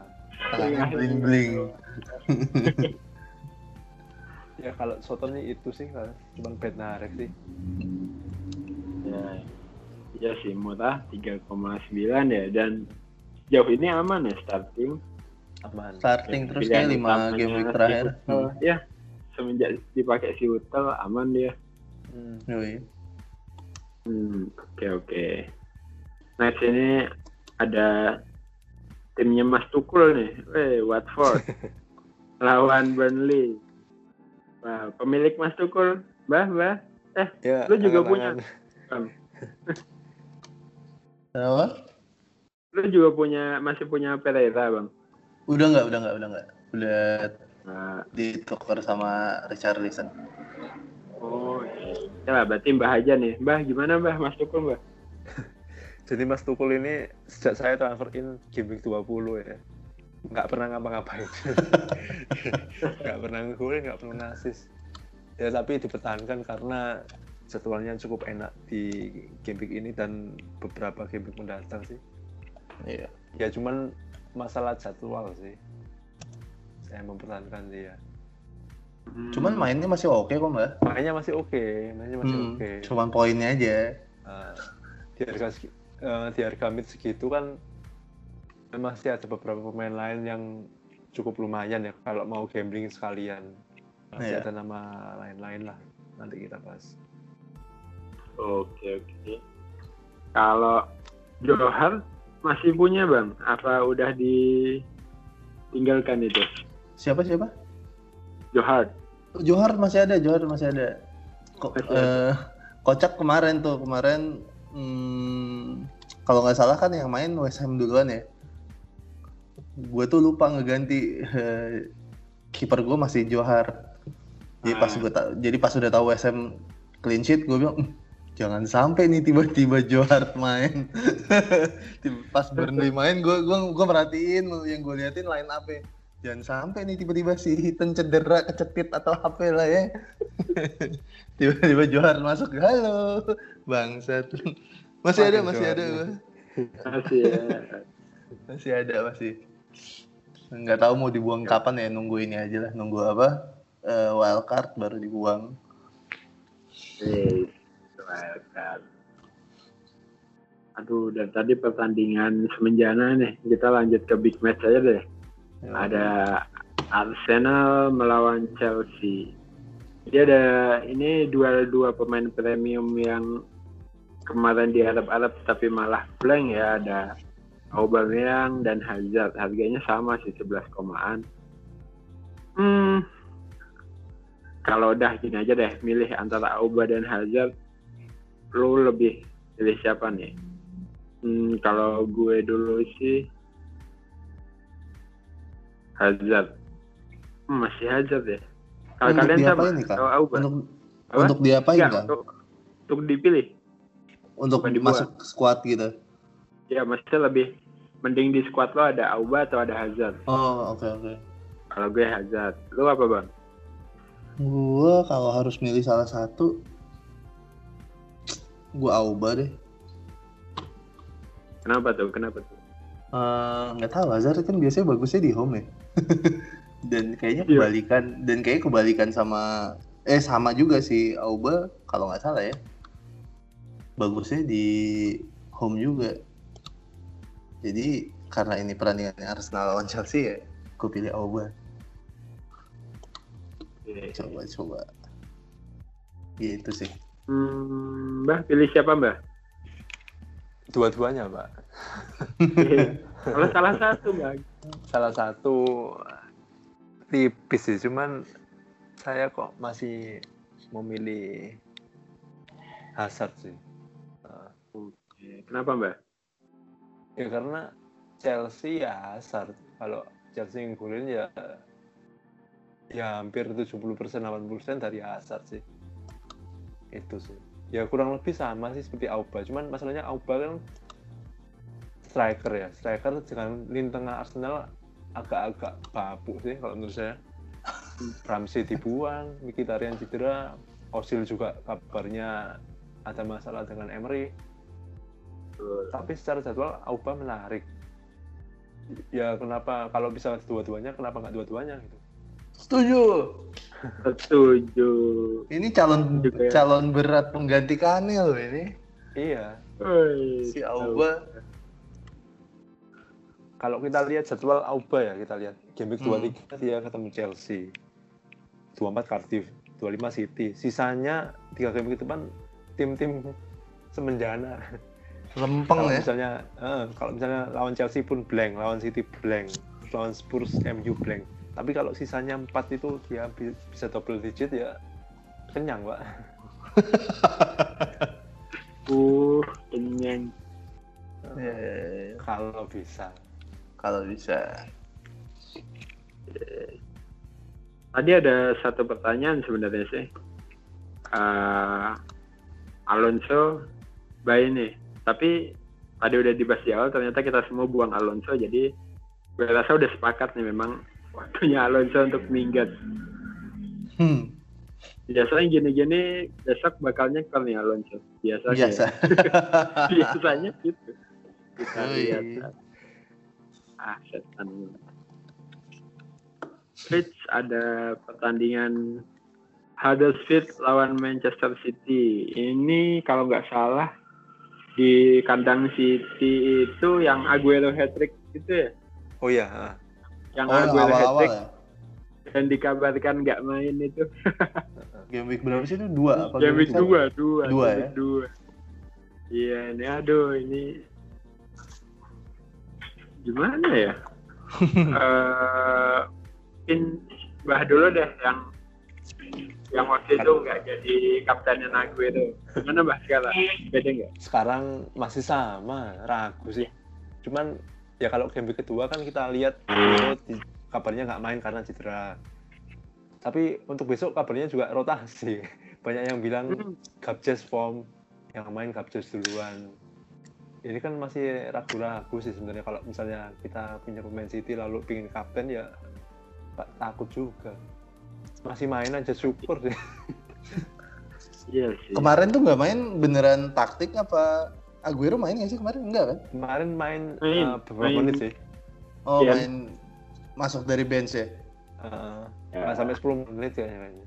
Tengahnya bling bling. ya kalau Soton nih itu sih kalau cuma Bednarek sih Ya, iya sih murah 3,9 ya dan jauh ini aman ya starting. aman Starting terus kayak 5 utamanya game week si terakhir. Hutel, Ya, semenjak dipakai si Hutel aman dia. Hmm. Hmm, oke oke. Next ini ada timnya Mas Tukul nih, eh Watford lawan Burnley. Pemilik Mas Tukul, Mbah, Mbah, ya Lu juga angan-angan. Bang. Kenapa? lu juga punya masih punya Pereira, Bang. Udah nggak, udah nggak, udah nggak. Udah Nah, ditukar sama Richarlison. oh, ya lah, berarti Mbah aja nih. Mbah, gimana Mbah Mas Tukul, Mbah? Jadi Mas Tukul ini sejak saya transfer in week 20 ya. Nggak pernah ngapa-ngapain. nggak pernah ngegolin, nggak pernah ngasis. Ya tapi dipertahankan karena jadwalnya cukup enak di game week ini dan beberapa game week mendatang sih. Iya. Ya cuman masalah jadwal sih. Saya mempertahankan dia. Cuman mainnya masih oke kok mbak. Mainnya masih oke, mainnya masih Hmm, oke. Cuman poinnya aja. Uh, di harga uh, di harga mid segitu kan masih ada beberapa pemain lain yang cukup lumayan ya kalau mau gambling sekalian masih Iya. ada nama lain-lain lah nanti kita bahas Oke, oke. Kalau Johar masih punya, Bang? Apa udah ditinggalkan itu? Siapa siapa? Johar. Johar masih ada, Johar masih ada. Ko Masih ada. eh, kocak kemarin tuh, kemarin hmm, kalau nggak salah kan yang main West Ham duluan ya. Gue tuh lupa ngeganti eh, kiper gue masih Johar. Jadi pas Ah. gue jadi pas udah tahu Ham clean sheet, gue bilang "Hmm, jangan sampai nih tiba-tiba Johar main. Pas Burnley main, gue gue gue merhatiin yang gue liatin line up -nya. Jangan sampai nih tiba-tiba si Hiton cedera, kecetit atau apa lah ya. tiba-tiba Johar masuk, halo bangsat. Masih ada, masih ada gua. Masih ya. Masih ada, masih. Nggak tahu mau dibuang kapan ya, nunggu ini aja lah, nunggu apa? Eh, wildcard baru dibuang. Yes. Wildcard. Aduh, dan tadi pertandingan semenjana nih. Kita lanjut ke big match aja deh. Ada Arsenal melawan Chelsea. Jadi ada ini dua dua pemain premium yang kemarin diharap-harap tapi malah blank ya ada Aubameyang dan Hazard. Harganya sama sih 11 komaan. Hmm, kalau udah gini aja deh, milih antara Auba dan Hazard, lu lebih pilih siapa nih? Hmm, kalau gue dulu sih Hazard. Hmm, masih Hazard ya. Kalau kalian sama diapain nih, Kak? Auba? Untuk Apa? untuk diapain Enggak, kan? untuk, untuk dipilih. Untuk bukan dibuang. masuk squad gitu. Ya, maksudnya lebih mending di squad lo ada Auba atau ada Hazard. Oh, oke oke. Kalau gue Hazard. Lu apa, Bang? Gua kalau harus milih salah satu gua Auba deh. Kenapa tuh? Kenapa tuh? Eh, nggak tahu Hazard kan biasanya bagusnya di home ya. dan kayaknya Iya. kebalikan dan kayaknya kebalikan sama eh sama juga si Auba kalau nggak salah ya. bagusnya di home juga. Jadi karena ini perandingannya Arsenal lawan Chelsea ya, gue pilih Auba. Oke. Coba coba. Gitu sih. Hmm, Mbah pilih siapa Mbah? Dua-duanya, Pak. Kalau salah satu Mbah. Salah satu tipis sih, cuman saya kok masih memilih Hazard sih. Oke. Kenapa Mbah? Ya karena Chelsea ya Hazard. Kalau Chelsea ngegolin ya ya hampir 70% 80% dari Hazard sih. Itu sih. Ya kurang lebih sama sih seperti Auba. Cuman masalahnya Auba kan striker ya. Striker dengan lini tengah Arsenal agak-agak bapuk sih kalau menurut saya. Ramsey dibuang, Mkhitaryan cedera, Osil juga kabarnya ada masalah dengan Emery Betul. tapi secara jadwal Auba menarik ya kenapa kalau bisa dua-duanya kenapa nggak dua-duanya gitu Setuju. Setuju. Ini calon Juga ya. calon berat pengganti Kane loh ini. iya Si Auba. kalau kita lihat jadwal Auba ya kita lihat game week Hmm. 23 dia ketemu Chelsea 24 Cardiff 25 City sisanya tiga game week depan tim-tim semenjana Lempeng kalau ya. misalnya eh, kalau misalnya lawan Chelsea pun blank lawan City blank lawan Spurs MU blank tapi kalau sisanya empat itu dia bi- bisa double digit ya kenyang pak Uh, kenyang. Ya, ya, ya. kalau bisa Kalau bisa. Tadi ada satu pertanyaan sebenarnya sih. Eh, Alonso baik nih, tapi tadi udah dibahas di awal ternyata kita semua buang Alonso jadi gue rasa udah sepakat nih memang waktunya Alonso untuk minggat. Hmm, Biasanya gini-gini besok bakal nyekel nih Alonso. Biasanya. biasa. Biasanya gitu. Kita lihat. Ah, setan. Fritz ada pertandingan Huddersfield lawan Manchester City. Ini kalau nggak salah di kandang City itu yang Aguero hat-trick gitu ya? oh iya. Yang Oh, Aguero awal-awal hat-trick ya. dan dikabarkan nggak main itu. Game week berapa sih itu? Dua apa? Game week dua, dua, Dua ya? dua. Iya, ini aduh ini gimana ya? Eh, mungkin Mbah dulu deh yang yang waktu itu nggak jadi kaptennya Aguero. Gimana Mbah sekarang? Beda nggak? sekarang masih sama ragu sih cuman ya kalau game week kedua kan kita lihat Aguero di- kabarnya nggak main karena cedera tapi untuk besok kabarnya juga rotasi banyak yang bilang Hmm. Gabjes form yang main Gabjes duluan ini kan masih ragu-ragu sih sebenarnya kalau misalnya kita punya pemain City lalu pingin kapten ya tak- takut juga masih main aja syukur deh Iya sih. Kemarin tuh nggak main beneran taktik apa Aguero main nggak sih kemarin? Enggak kan? kemarin main, Main, eh, beberapa main. menit sih Oh, Iya. main masuk dari bench ya. Eh, Ya. nggak sampai 10 menit kayaknya kayaknya.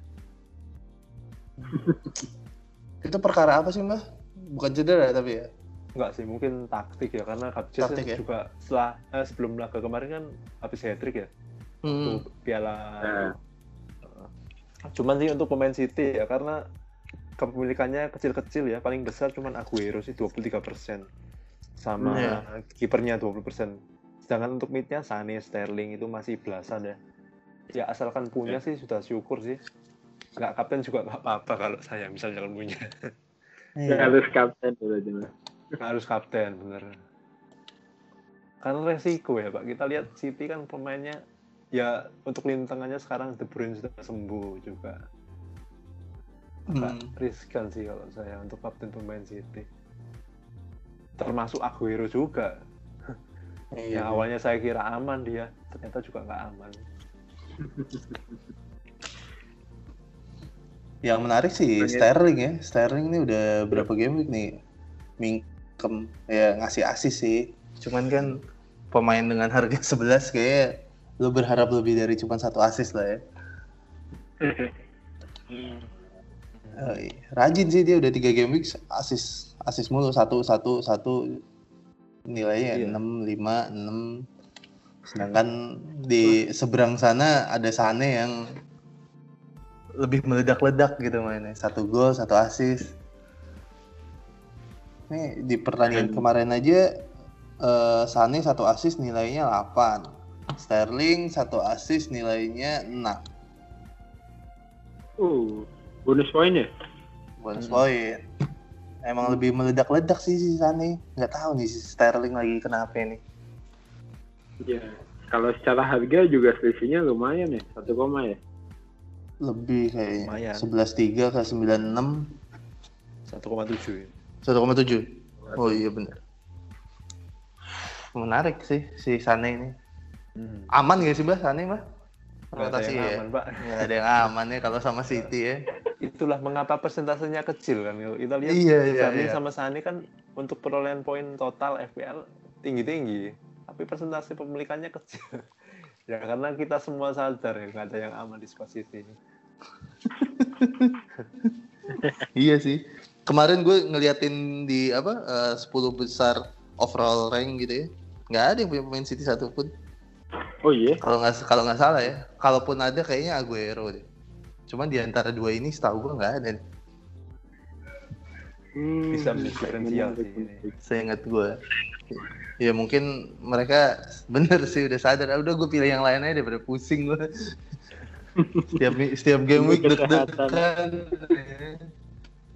Itu perkara apa sih, Mbak? Bukan cedera tapi ya. Enggak sih, mungkin taktik ya karena Kapjes Taktik ya? juga setelah eh, sebelum laga kemarin kan habis hat trick ya. Hmm. Tuh, piala. Cuman sih untuk pemain City ya karena kepemilikannya kecil-kecil ya, paling besar cuman Aguero sih 23% sama Iya. kipernya 20%. Sedangkan untuk midnya Sane, Sterling itu masih belasan ya. Ya asalkan punya sih sudah syukur sih. Nggak kapten juga nggak apa-apa kalau saya misalnya kalau punya. Iya. harus kapten Mbah. harus kapten bener karena resiko ya pak kita lihat City kan pemainnya ya untuk lini tengahnya sekarang De Bruyne sudah sembuh juga agak Hmm. riskan sih kalau saya untuk kapten pemain City termasuk Aguero juga Iya. yang awalnya saya kira aman dia ternyata juga nggak aman Yang menarik sih Sterling ya. Sterling ini udah berapa game week nih? Mingkem ya ngasih asis sih. Cuman kan pemain dengan harga 11 kayak lu berharap lebih dari cuma satu asis lah ya. Iya. rajin sih dia udah tiga game week asis asis mulu satu satu satu nilainya Iya. enam lima enam sedangkan di seberang sana ada Sane yang lebih meledak-ledak gitu mainnya satu gol satu asis nih di pertandingan kemarin aja eh, Sane satu asis nilainya 8 Sterling satu asis nilainya 6 Uh, bonus poin ya? bonus Hmm. poin. Emang lebih meledak-ledak sih si Sane. Nggak tahu nih si Sterling lagi kenapa nih. Iya. Kalau secara harga juga selisihnya lumayan ya, satu koma ya. Lebih kayaknya. Lumayan. 11.3 ke 96 1,7 ya. 1,7. Oh iya benar. Menarik sih si Sane ini. Hmm. Aman gak sih Mbak Sane Mbak? Rotasi ya. aman, Pak. Nggak ada yang aman ya kalau sama City ya. Itulah mengapa persentasenya kecil kan. Kita lihat Iya, iya, iya. sama Sane kan untuk perolehan poin total FPL tinggi-tinggi, tapi persentase pemilikannya kecil. ya karena kita semua sadar ya nggak ada yang aman di Spurs City. Iya sih. Kemarin gue ngeliatin di apa eh, 10 besar overall rank gitu ya. Nggak ada yang punya pemain City satupun. Oh iya. Kalau nggak kalau nggak salah ya. Kalaupun ada kayaknya Aguero deh. Cuman di antara dua ini setahu gue nggak ada. nih. Hmm, Bisa diferensial sih ini. menarik. Seingat gue. Ya mungkin mereka bener sih udah sadar. Ah, udah gue pilih yang lain aja daripada pusing gue. setiap setiap game week deg-degan.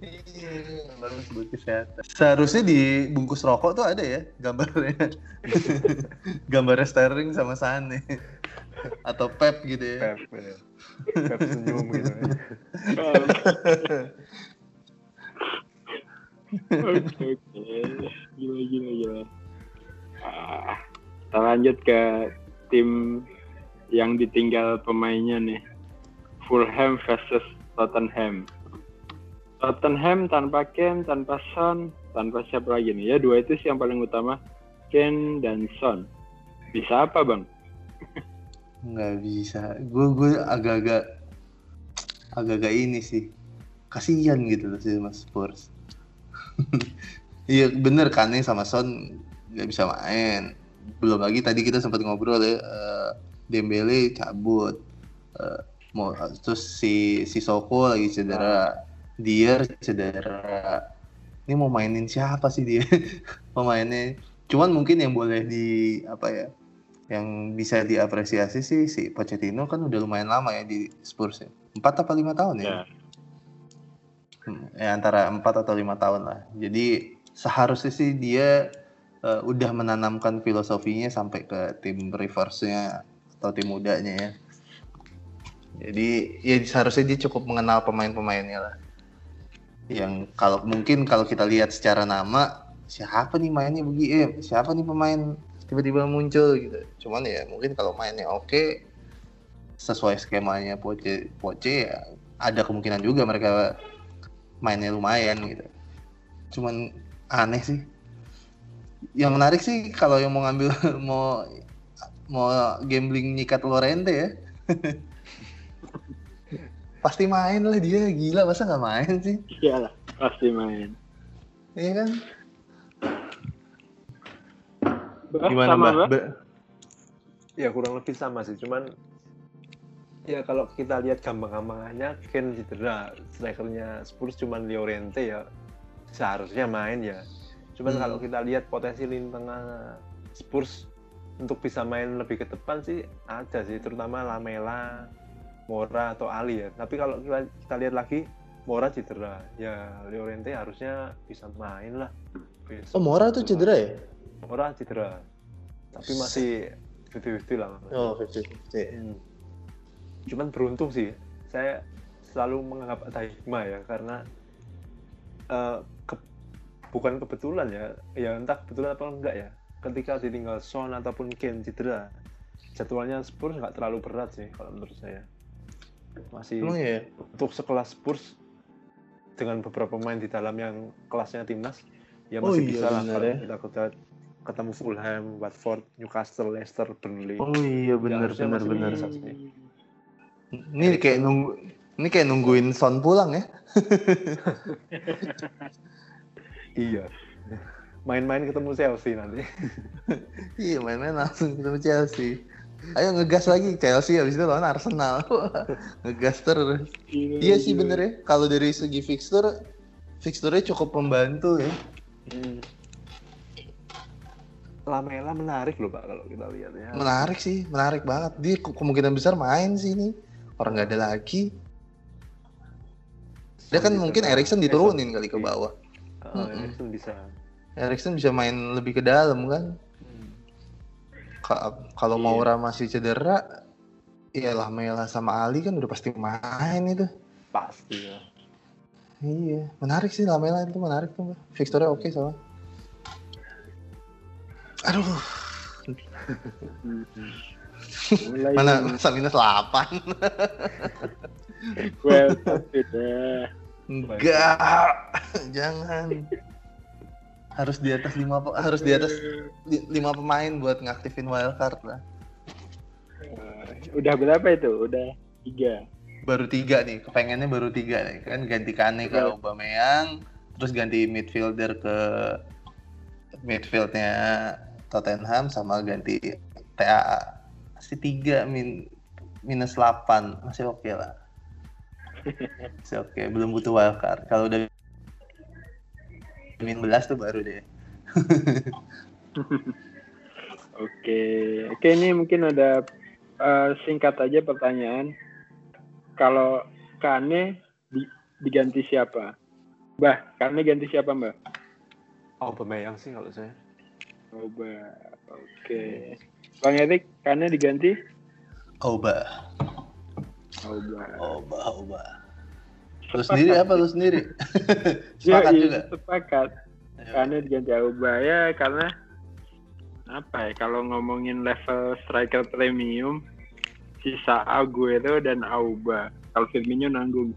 Iya, bagus buat kesehatan. Seharusnya di bungkus rokok tuh ada ya gambarnya. Gambarnya Sterling sama Sane. Atau Pep gitu ya. Pep, ya. Pep senyum gitu. ya. Oke, oke. Gila, gila, gila. Ah, kita lanjut ke tim yang ditinggal pemainnya nih. Fulham versus Tottenham. Tottenham tanpa Kane, tanpa Son, tanpa siapa lagi nih? Ya dua itu sih yang paling utama. Kane dan Son. Bisa apa bang? nggak bisa gue gue agak-agak agak-agak ini sih kasihan gitu loh sih mas Spurs iya bener Kane sama Son nggak bisa main belum lagi tadi kita sempat ngobrol ya eh, Dembele cabut Eh, mau terus si si Soko lagi cedera Dier cedera ini mau mainin siapa sih dia pemainnya cuman mungkin yang boleh di apa ya yang bisa diapresiasi sih si Pochettino kan udah lumayan lama ya di Spurs ya. Empat apa lima tahun ya? Ya. Hmm, ya antara empat atau lima tahun lah. Jadi seharusnya sih dia eh, udah menanamkan filosofinya sampai ke tim reverse-nya atau tim mudanya ya. Jadi ya seharusnya dia cukup mengenal pemain-pemainnya lah. Yang kalau mungkin kalau kita lihat secara nama siapa nih mainnya begini, eh, siapa nih pemain tiba-tiba muncul gitu. Cuman ya mungkin kalau mainnya oke sesuai skemanya Poche, Poche ya ada kemungkinan juga mereka mainnya lumayan gitu. Cuman aneh sih. Yang menarik sih kalau yang mau ngambil mau mau gambling nyikat Lorente ya. Pasti main lah dia gila masa nggak main sih? Iyalah, pasti main. Iya kan? Bah, Gimana sama, Mbak? Bah? Mbak? Ya kurang lebih sama sih, cuman ya kalau kita lihat gampang-gampangannya Ken cedera, strikernya Spurs cuman Llorente ya seharusnya main ya. Cuman Hmm. kalau kita lihat potensi lini tengah Spurs untuk bisa main lebih ke depan sih ada sih, terutama Lamela, Mora atau Ali ya. Tapi kalau kita, kita lihat lagi Mora cedera, ya Llorente harusnya bisa main lah. besok. Oh Mora tuh cedera ya? Mora cedera, tapi masih 50-50 lah. Oh, 50. Hmm. Cuman beruntung sih, saya selalu menganggap ada hikmah ya karena eh, ke- bukan kebetulan ya, ya entah kebetulan apa enggak ya. Ketika ditinggal Son ataupun Kane cedera, jadwalnya Spurs nggak terlalu berat sih kalau menurut saya. Masih Emang ya? untuk sekelas Spurs dengan beberapa pemain di dalam yang kelasnya timnas, ya Oh masih iya, bisa lah benar kalau ya. kita ketemu, ketemu Fulham, Watford, Newcastle, Leicester, Burnley. Oh iya benar harusnya benar benar. Ini kayak nunggu Ini kayak nungguin Son pulang ya. Iya. Main-main ketemu Chelsea nanti. Iya main-main langsung ketemu Chelsea. Ayo ngegas lagi Chelsea habis itu lawan Arsenal. ngegas terus. Iya sih bener ya. Kalau dari segi fixture, fixturenya cukup membantu ya. Hmm. Lamela menarik loh pak kalau kita lihat ya. Menarik sih, menarik banget. Dia ke- kemungkinan besar main sih ini. Orang nggak ada lagi. Dia kan Bisa mungkin. Erikson diturunin kali ke bawah. Oh, Mm-mm. Erikson bisa. Erikson bisa main lebih ke dalam kan. Ka- Kalau Iya. Maura masih cedera, ya Lamela sama Ali kan udah pasti main itu. Pasti ya. Iya, menarik sih Lamela itu menarik tuh. Fixture-nya oke soalnya. Aduh, Mulai mana masa minus 8? well sudah Enggak, jangan. Harus di atas lima harus di atas li- lima pemain buat ngaktifin wildcard lah. Udah berapa itu? Udah tiga. Baru tiga nih, kepengennya baru tiga nih kan ganti Kane ke Iya. Aubameyang, terus ganti midfielder ke midfieldnya Tottenham sama ganti TAA. Masih tiga min minus 8 masih oke lah. Masih oke, belum butuh wildcard. Kalau udah min 11 tuh baru deh. Oke, oke ini mungkin ada eh, singkat aja pertanyaan. Kalau Kane di- diganti siapa? Mbah, Kane ganti siapa Mbah? Oh, Aubameyang sih kalau saya. Coba. Oke. Bang Erik, Kane diganti? Oba, Coba. oba, oba. Lu sendiri apa lu sendiri? Ya, Sepakat iya, juga. Sepakat. Kane diganti Auba ya karena apa ya kalau ngomongin level striker premium sisa Aguero dan Auba kalau Firmino nanggung.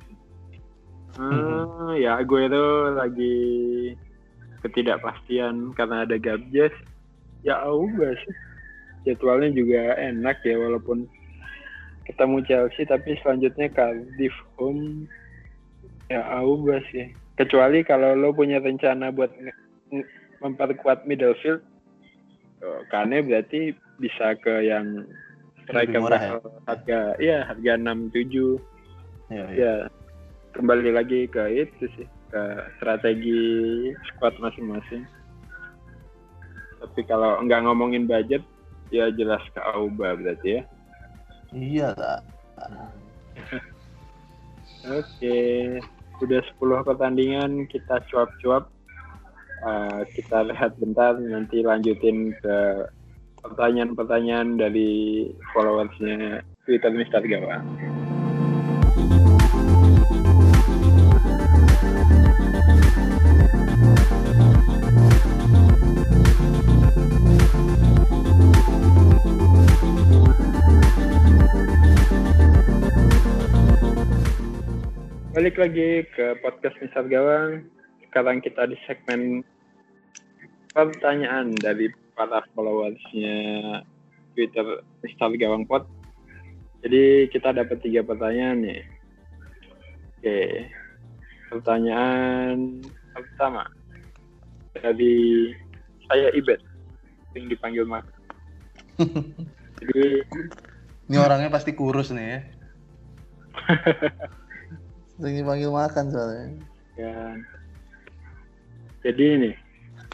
Hmm, ya Aguero lagi ketidakpastian karena ada Gabjes ya Auba sih jadwalnya juga enak ya walaupun ketemu Chelsea tapi selanjutnya Cardiff home ya Auba sih kecuali kalau lo punya rencana buat memperkuat middle field oh, Kane berarti bisa ke yang striker murah ya? harga iya harga 67 Iya, iya. ya kembali lagi ke itu sih ke strategi squad masing-masing tapi kalau nggak ngomongin budget ya jelas ke Auba berarti ya Iya lah. oke udah 10 pertandingan kita cuap-cuap. Eh, kita lihat bentar nanti lanjutin ke pertanyaan-pertanyaan dari followersnya Twitter Mister Gawang Balik lagi ke podcast Misal Gawang. Sekarang kita di segmen pertanyaan dari para followersnya Twitter Misal Gawang Pod. Jadi kita dapat tiga pertanyaan nih. Oke, pertanyaan pertama dari saya Ibet yang dipanggil Mak. Jadi Ini orangnya pasti kurus nih ya. Sering dipanggil makan soalnya. kan. Jadi ini,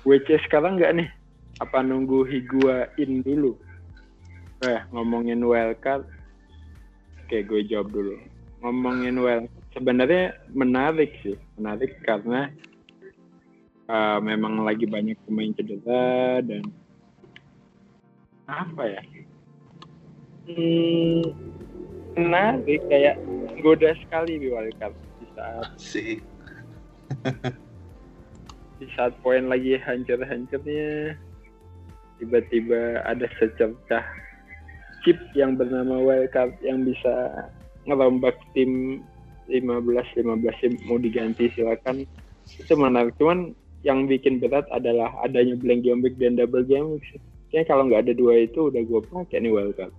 WC sekarang nggak nih? Apa nunggu Higuain dulu? Eh, ngomongin wildcard. Oke, gue jawab dulu. Ngomongin wildcard, sebenarnya menarik sih. Menarik karena eh, memang lagi banyak pemain cedera dan apa ya? Hmm, menarik kayak goda sekali di wildcard di saat Sih. di saat poin lagi hancur-hancurnya tiba-tiba ada secercah chip yang bernama wildcard yang bisa ngerombak tim 15-15 yang mau diganti silakan itu menarik cuman yang bikin berat adalah adanya blank game week dan double game week. Kayaknya kalau nggak ada dua itu udah gue pakai nih wildcard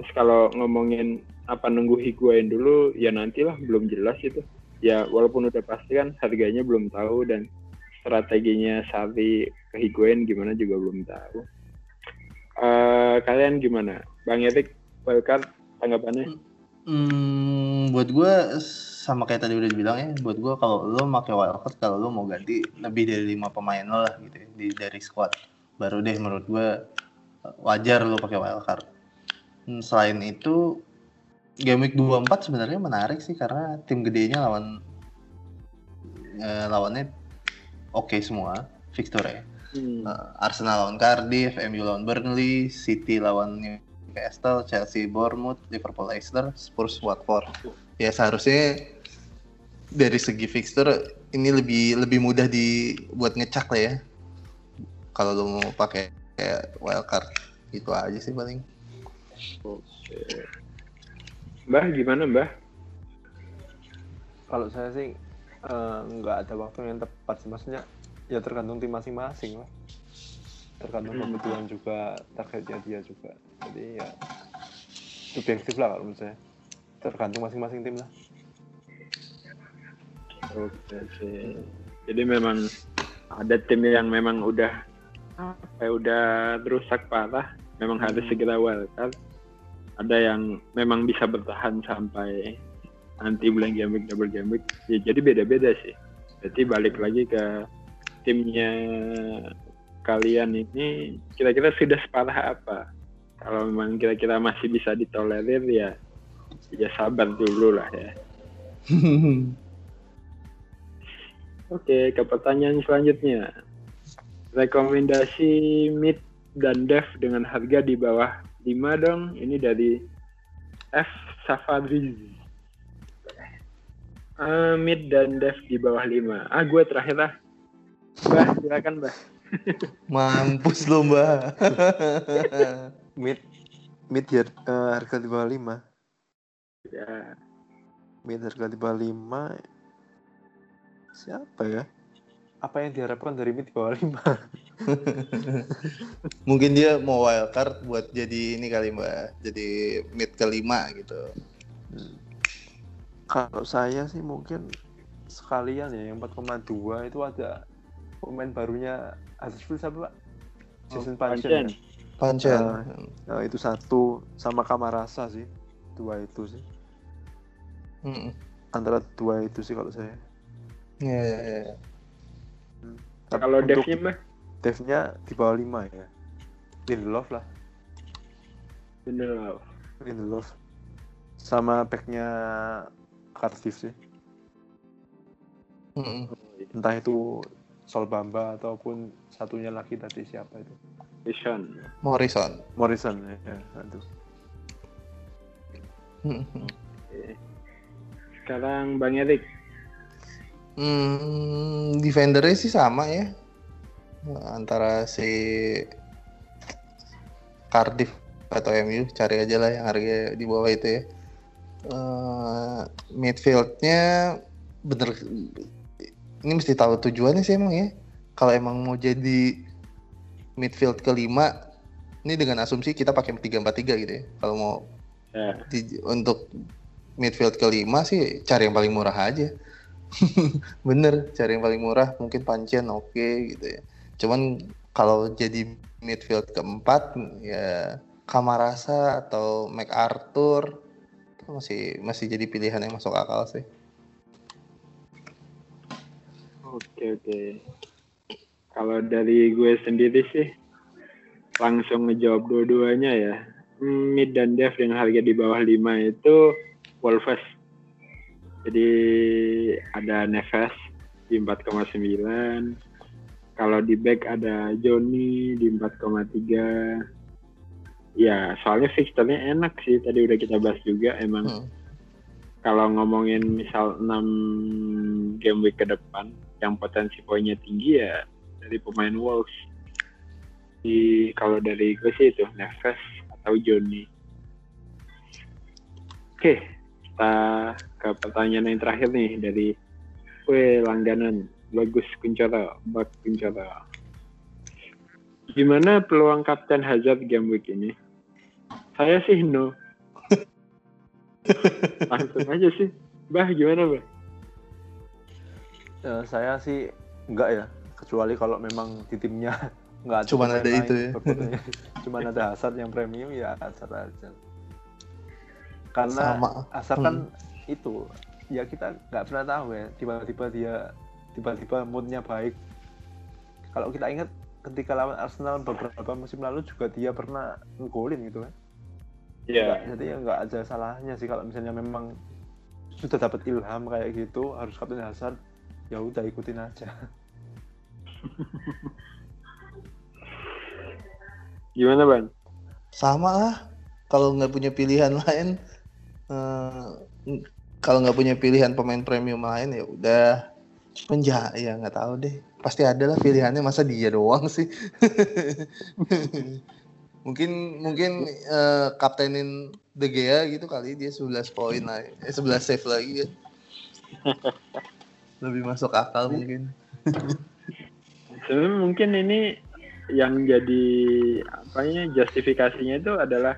terus kalau ngomongin apa nunggu Higuain dulu ya nantilah belum jelas itu ya walaupun udah pasti kan harganya belum tahu dan strateginya Savi ke Higuain gimana juga belum tahu Eh, kalian gimana Bang Erik wildcard tanggapannya Hmm, buat gue sama kayak tadi udah dibilang ya, buat gue kalau lo pakai wildcard kalau lo mau ganti lebih dari lima pemain lo lah gitu ya, dari squad. Baru deh menurut gue wajar lo pakai wildcard. Selain itu game week 24 sebenarnya menarik sih karena tim gedenya lawan eh, lawannya oke semua fixture ya. Hmm. Arsenal lawan Cardiff, MU lawan Burnley, City lawan Newcastle, Chelsea Bournemouth, Liverpool Leicester, Spurs Watford. Ya seharusnya dari segi fixture ini lebih lebih mudah dibuat ngecak lah ya. Kalau lo mau pakai kayak wildcard itu aja sih paling. Oke. Mbah gimana Mbah? Kalau saya sih nggak ada waktu yang tepat sih. Maksudnya ya tergantung tim masing-masing lah. Tergantung Hmm. kebutuhan juga, targetnya dia juga. Jadi ya subjektif lah kalau menurut saya. Tergantung masing-masing tim lah. Oke. Jadi memang ada tim yang memang udah apa ya, udah rusak parah, memang harus Hmm. segera wildcard. Ada yang memang bisa bertahan sampai nanti bulan game week, double game week. Ya, jadi beda-beda sih. Berarti balik lagi ke timnya kalian ini kira-kira sudah separah apa? Kalau memang kira-kira masih bisa ditolerir ya ya sabar dulu lah ya. Oke, ke pertanyaan selanjutnya. Rekomendasi mid dan dev dengan harga di bawah 5 dong. Ini dari F Safadriz. Eh, mid dan dev di bawah 5. Ah, gue terakhir lah. Bah, silakan, Bah. Mampus lo mbak. Mid mid ya, eh, harga di bawah 5. Ya, Mid harga di bawah 5 siapa ya? Apa yang diharapkan dari mid di bawah 5? Mungkin dia mau wildcard buat jadi ini kali mbak, jadi mid kelima gitu. Kalau saya sih mungkin sekalian ya yang 4,2 itu ada pemain barunya Huddersfield siapa Pak? Jason Pancen. Pancen. ya? Pancen. Nah, itu satu sama Kamarasa sih. Dua itu sih. Mm. Antara dua itu sih kalau saya. Iya, iya, iya. Tapi Kalau devnya, Bah? devnya di bawah 5 ya. Lindelof lah. Lah. Lindelof. Sama backnya Cardiff sih. Mm-mm. Entah itu Sol Bamba ataupun satunya lagi tadi siapa itu? Vision. Morrison. Morrison ya. ya itu. Mm-mm. Oke. Sekarang Bang Erik. Hmm, defendernya sih sama ya. Antara si Cardiff atau MU cari aja lah yang harga di bawah itu ya. Eh, midfieldnya bener ini mesti tahu tujuannya sih emang ya. Kalau emang mau jadi midfield kelima, ini dengan asumsi kita pakai 3-4-3 gitu ya. Kalau mau Ya. di- untuk midfield kelima sih cari yang paling murah aja. Bener, cari yang paling murah mungkin Pancen oke gitu ya. Cuman kalau jadi midfield keempat ya Kamarasa atau MacArthur itu masih masih jadi pilihan yang masuk akal sih. Oke oke. Kalau dari gue sendiri sih langsung ngejawab dua-duanya ya. Hmm, Mid dan dev dengan harga di bawah 5 itu Wolves. Jadi ada Neves di 4,9. Kalau di back ada Joni di 4,3. Ya, soalnya fixturnya enak sih. Tadi udah kita bahas juga emang Hmm. kalau ngomongin misal 6 game week ke depan yang potensi poinnya tinggi ya dari pemain Wolves. Di kalau dari gue sih itu Neves atau Joni. Oke, kita ke pertanyaan yang terakhir nih dari kue langganan bagus Kuncoro, Bak Kuncoro. Gimana peluang Kapten Hazard game week ini? Saya sih no. langsung aja sih bah gimana bah Ya, saya sih enggak ya, kecuali kalau memang di timnya enggak ada Cuman ada itu ya. Cuman ada Hazard yang premium ya Hazard aja. Karena Sama. Hazard kan Hmm. itu ya kita nggak pernah tahu ya tiba-tiba dia tiba-tiba moodnya baik. Kalau kita ingat ketika lawan Arsenal beberapa musim lalu juga dia pernah ngegolin gitu kan. ya Nggak- jadi ya nggak ada salahnya sih kalau misalnya memang sudah dapat ilham kayak gitu harus kapten Hazard ya udah ikutin aja gimana bang Sama lah. Kalau nggak punya pilihan lain, eh, kalau nggak punya pilihan pemain premium lain ya udah. Ja, ya nggak tahu deh. Pasti ada lah pilihannya. Masa dia doang sih? mungkin mungkin eh, kaptenin De Gea gitu kali dia 11 poin lah. Eh 11 save lagi ya. Lebih masuk akal mungkin. sebenarnya mungkin ini yang jadi apanya justifikasinya itu adalah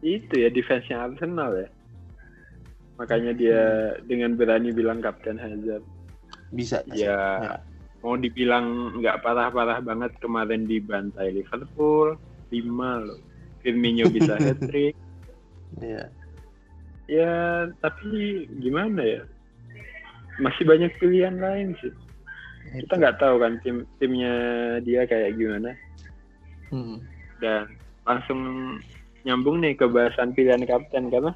itu ya defense-nya Arsenal ya makanya dia dengan berani bilang kapten Hazard. Bisa. ya mau dibilang nggak parah-parah banget kemarin dibantai Liverpool 5 loh. Firmino bisa hat trick Iya. ya tapi gimana ya? Masih banyak pilihan lain sih. Kita nggak tahu kan tim timnya dia kayak gimana. Hmm. dan langsung nyambung nih ke bahasan pilihan kapten karena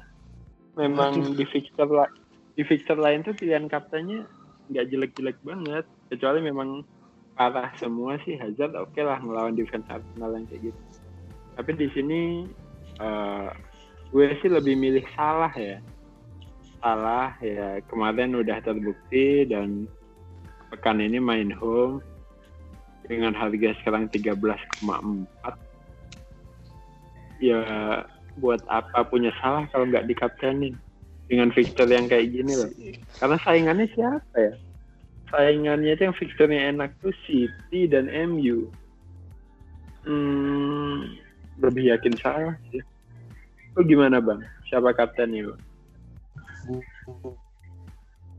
memang di fixture la- di fixture lain tuh pilihan kaptennya nggak jelek-jelek banget. Kecuali memang parah semua sih. Hazard oke lah ngelawan defense Arsenal yang kayak gitu. Tapi di sini eh, gue sih lebih milih salah ya. Salah ya kemarin udah terbukti dan pekan ini main home dengan harga sekarang 13,4 ya buat apa punya salah kalau nggak dikaptenin dengan fixture yang kayak gini loh. Karena saingannya siapa ya? Saingannya itu yang fixturenya enak tuh City dan MU hmm, lebih yakin salah sih. Lu gimana bang? Siapa kaptennya bang?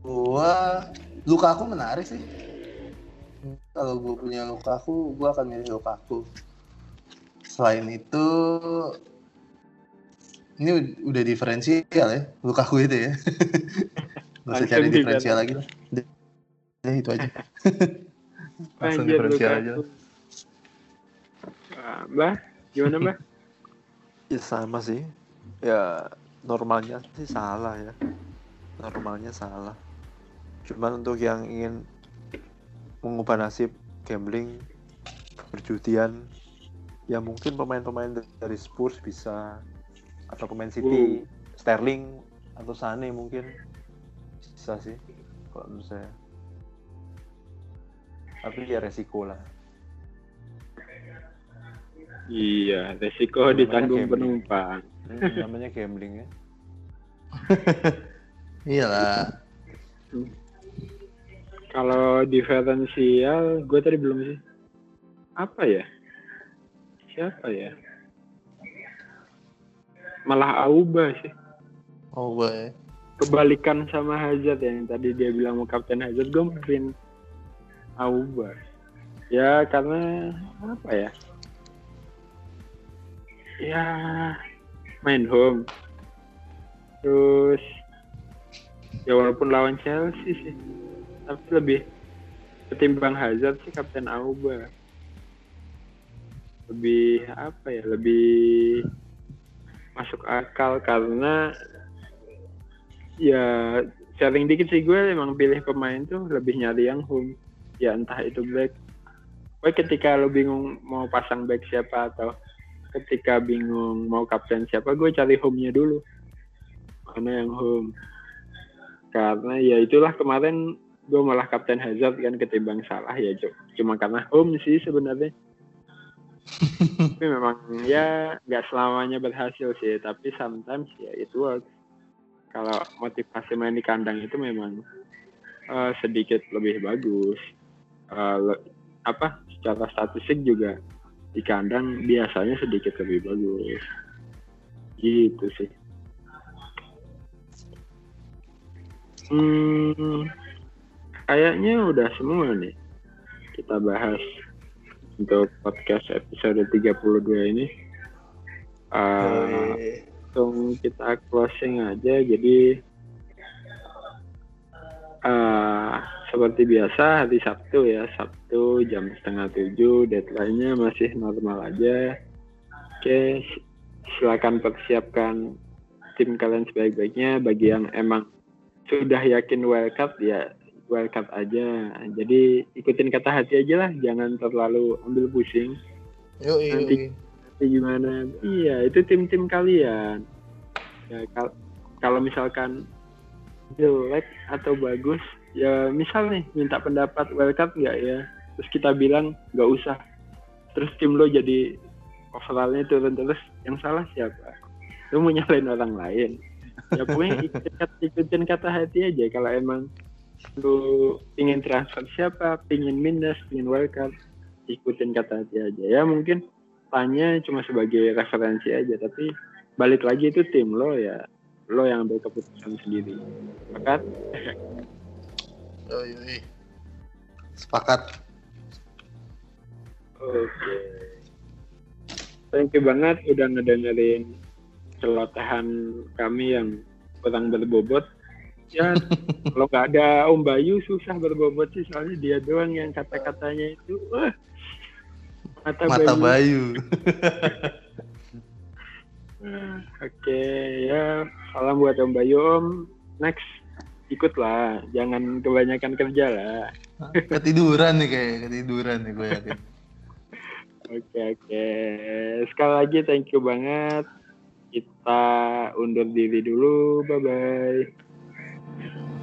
Gua Lukaku menarik sih. Kalau gue punya Lukaku, gue akan milih Lukaku. Selain itu, ini ud- udah diferensial ya, Lukaku itu ya. Gak usah cari diferensial lagi lah. Udah, itu aja. Langsung diferensial aja. Ah, Mbah, gimana Mbah? ya sama sih ya normalnya sih salah ya normalnya salah cuman untuk yang ingin mengubah nasib gambling perjudian ya mungkin pemain-pemain dari Spurs bisa atau pemain City Sterling atau Sane mungkin bisa sih kalau menurut saya tapi ya resiko lah Iya, resiko Namanya ditanggung gambling. penumpang. Hmm, namanya gambling ya Iyalah. Kalau diferensial, gue tadi belum sih. Apa ya? Siapa ya? Malah Auba sih. Oh, gue. Kebalikan sama Hazard ya, yang tadi dia bilang mau kapten Hazard, gue maafin Auba. Ya karena apa ya? Ya main home. Terus ya walaupun lawan Chelsea sih, tapi lebih ketimbang Hazard sih kapten Auba. Lebih apa ya? Lebih masuk akal karena ya sharing dikit sih. Gue emang pilih pemain tuh lebih nyari yang home. Ya entah itu back. Gue ketika lo bingung mau pasang back siapa atau ketika bingung mau kapten siapa gue cari home-nya dulu. Mana yang home? Karena ya itulah kemarin gue malah kapten Hazard kan ketimbang salah ya cuma karena home sih sebenarnya tapi memang ya nggak selamanya berhasil sih tapi sometimes ya itu works. Kalau motivasi main di kandang itu memang eh, sedikit lebih bagus. Eh, le- apa secara statistik juga di kandang biasanya sedikit lebih bagus. Gitu sih. Hmm, kayaknya udah semua nih kita bahas untuk podcast episode 32 ini. Uh, Yoi. langsung kita closing aja. Jadi uh, seperti biasa hari Sabtu ya, Sabtu jam setengah tujuh, deadline-nya masih normal aja. Oke, silakan persiapkan tim kalian sebaik-baiknya. Bagi yang emang sudah yakin wildcard ya wildcard aja. Jadi ikutin kata hati aja lah, jangan terlalu ambil pusing. Yoi, Nanti- yoi. Nanti gimana? Iya, itu tim-tim kalian. Ya, kal- kalau misalkan jelek atau bagus, ya misal nih minta pendapat wildcard nggak ya? Terus kita bilang nggak usah. Terus tim lo jadi overallnya turun terus, yang salah siapa? Lo mau nyalain orang lain? Ya pokoknya ikutin kata hati aja. Kalau emang lo ingin transfer siapa, pingin minus, pingin wildcard, ikutin kata hati aja. Ya mungkin tanya cuma sebagai referensi aja tapi balik lagi itu tim lo ya. Lo yang ambil keputusan sendiri. Sepakat? Yoi, yoi. Sepakat. oke. Thank you banget udah ngedengerin celotehan kami yang kurang berbobot ya kalau nggak ada Om Bayu susah berbobot sih soalnya dia doang yang kata-katanya itu wah mata, Mata Bayu. Bayu. Oke, ya salam buat Om Bayu Om. Next, ikutlah, jangan kebanyakan kerja lah. Ketiduran nih kayak ketiduran nih gue yakin. Oke oke, sekali lagi thank you banget. Kita undur diri dulu, bye bye. Yeah.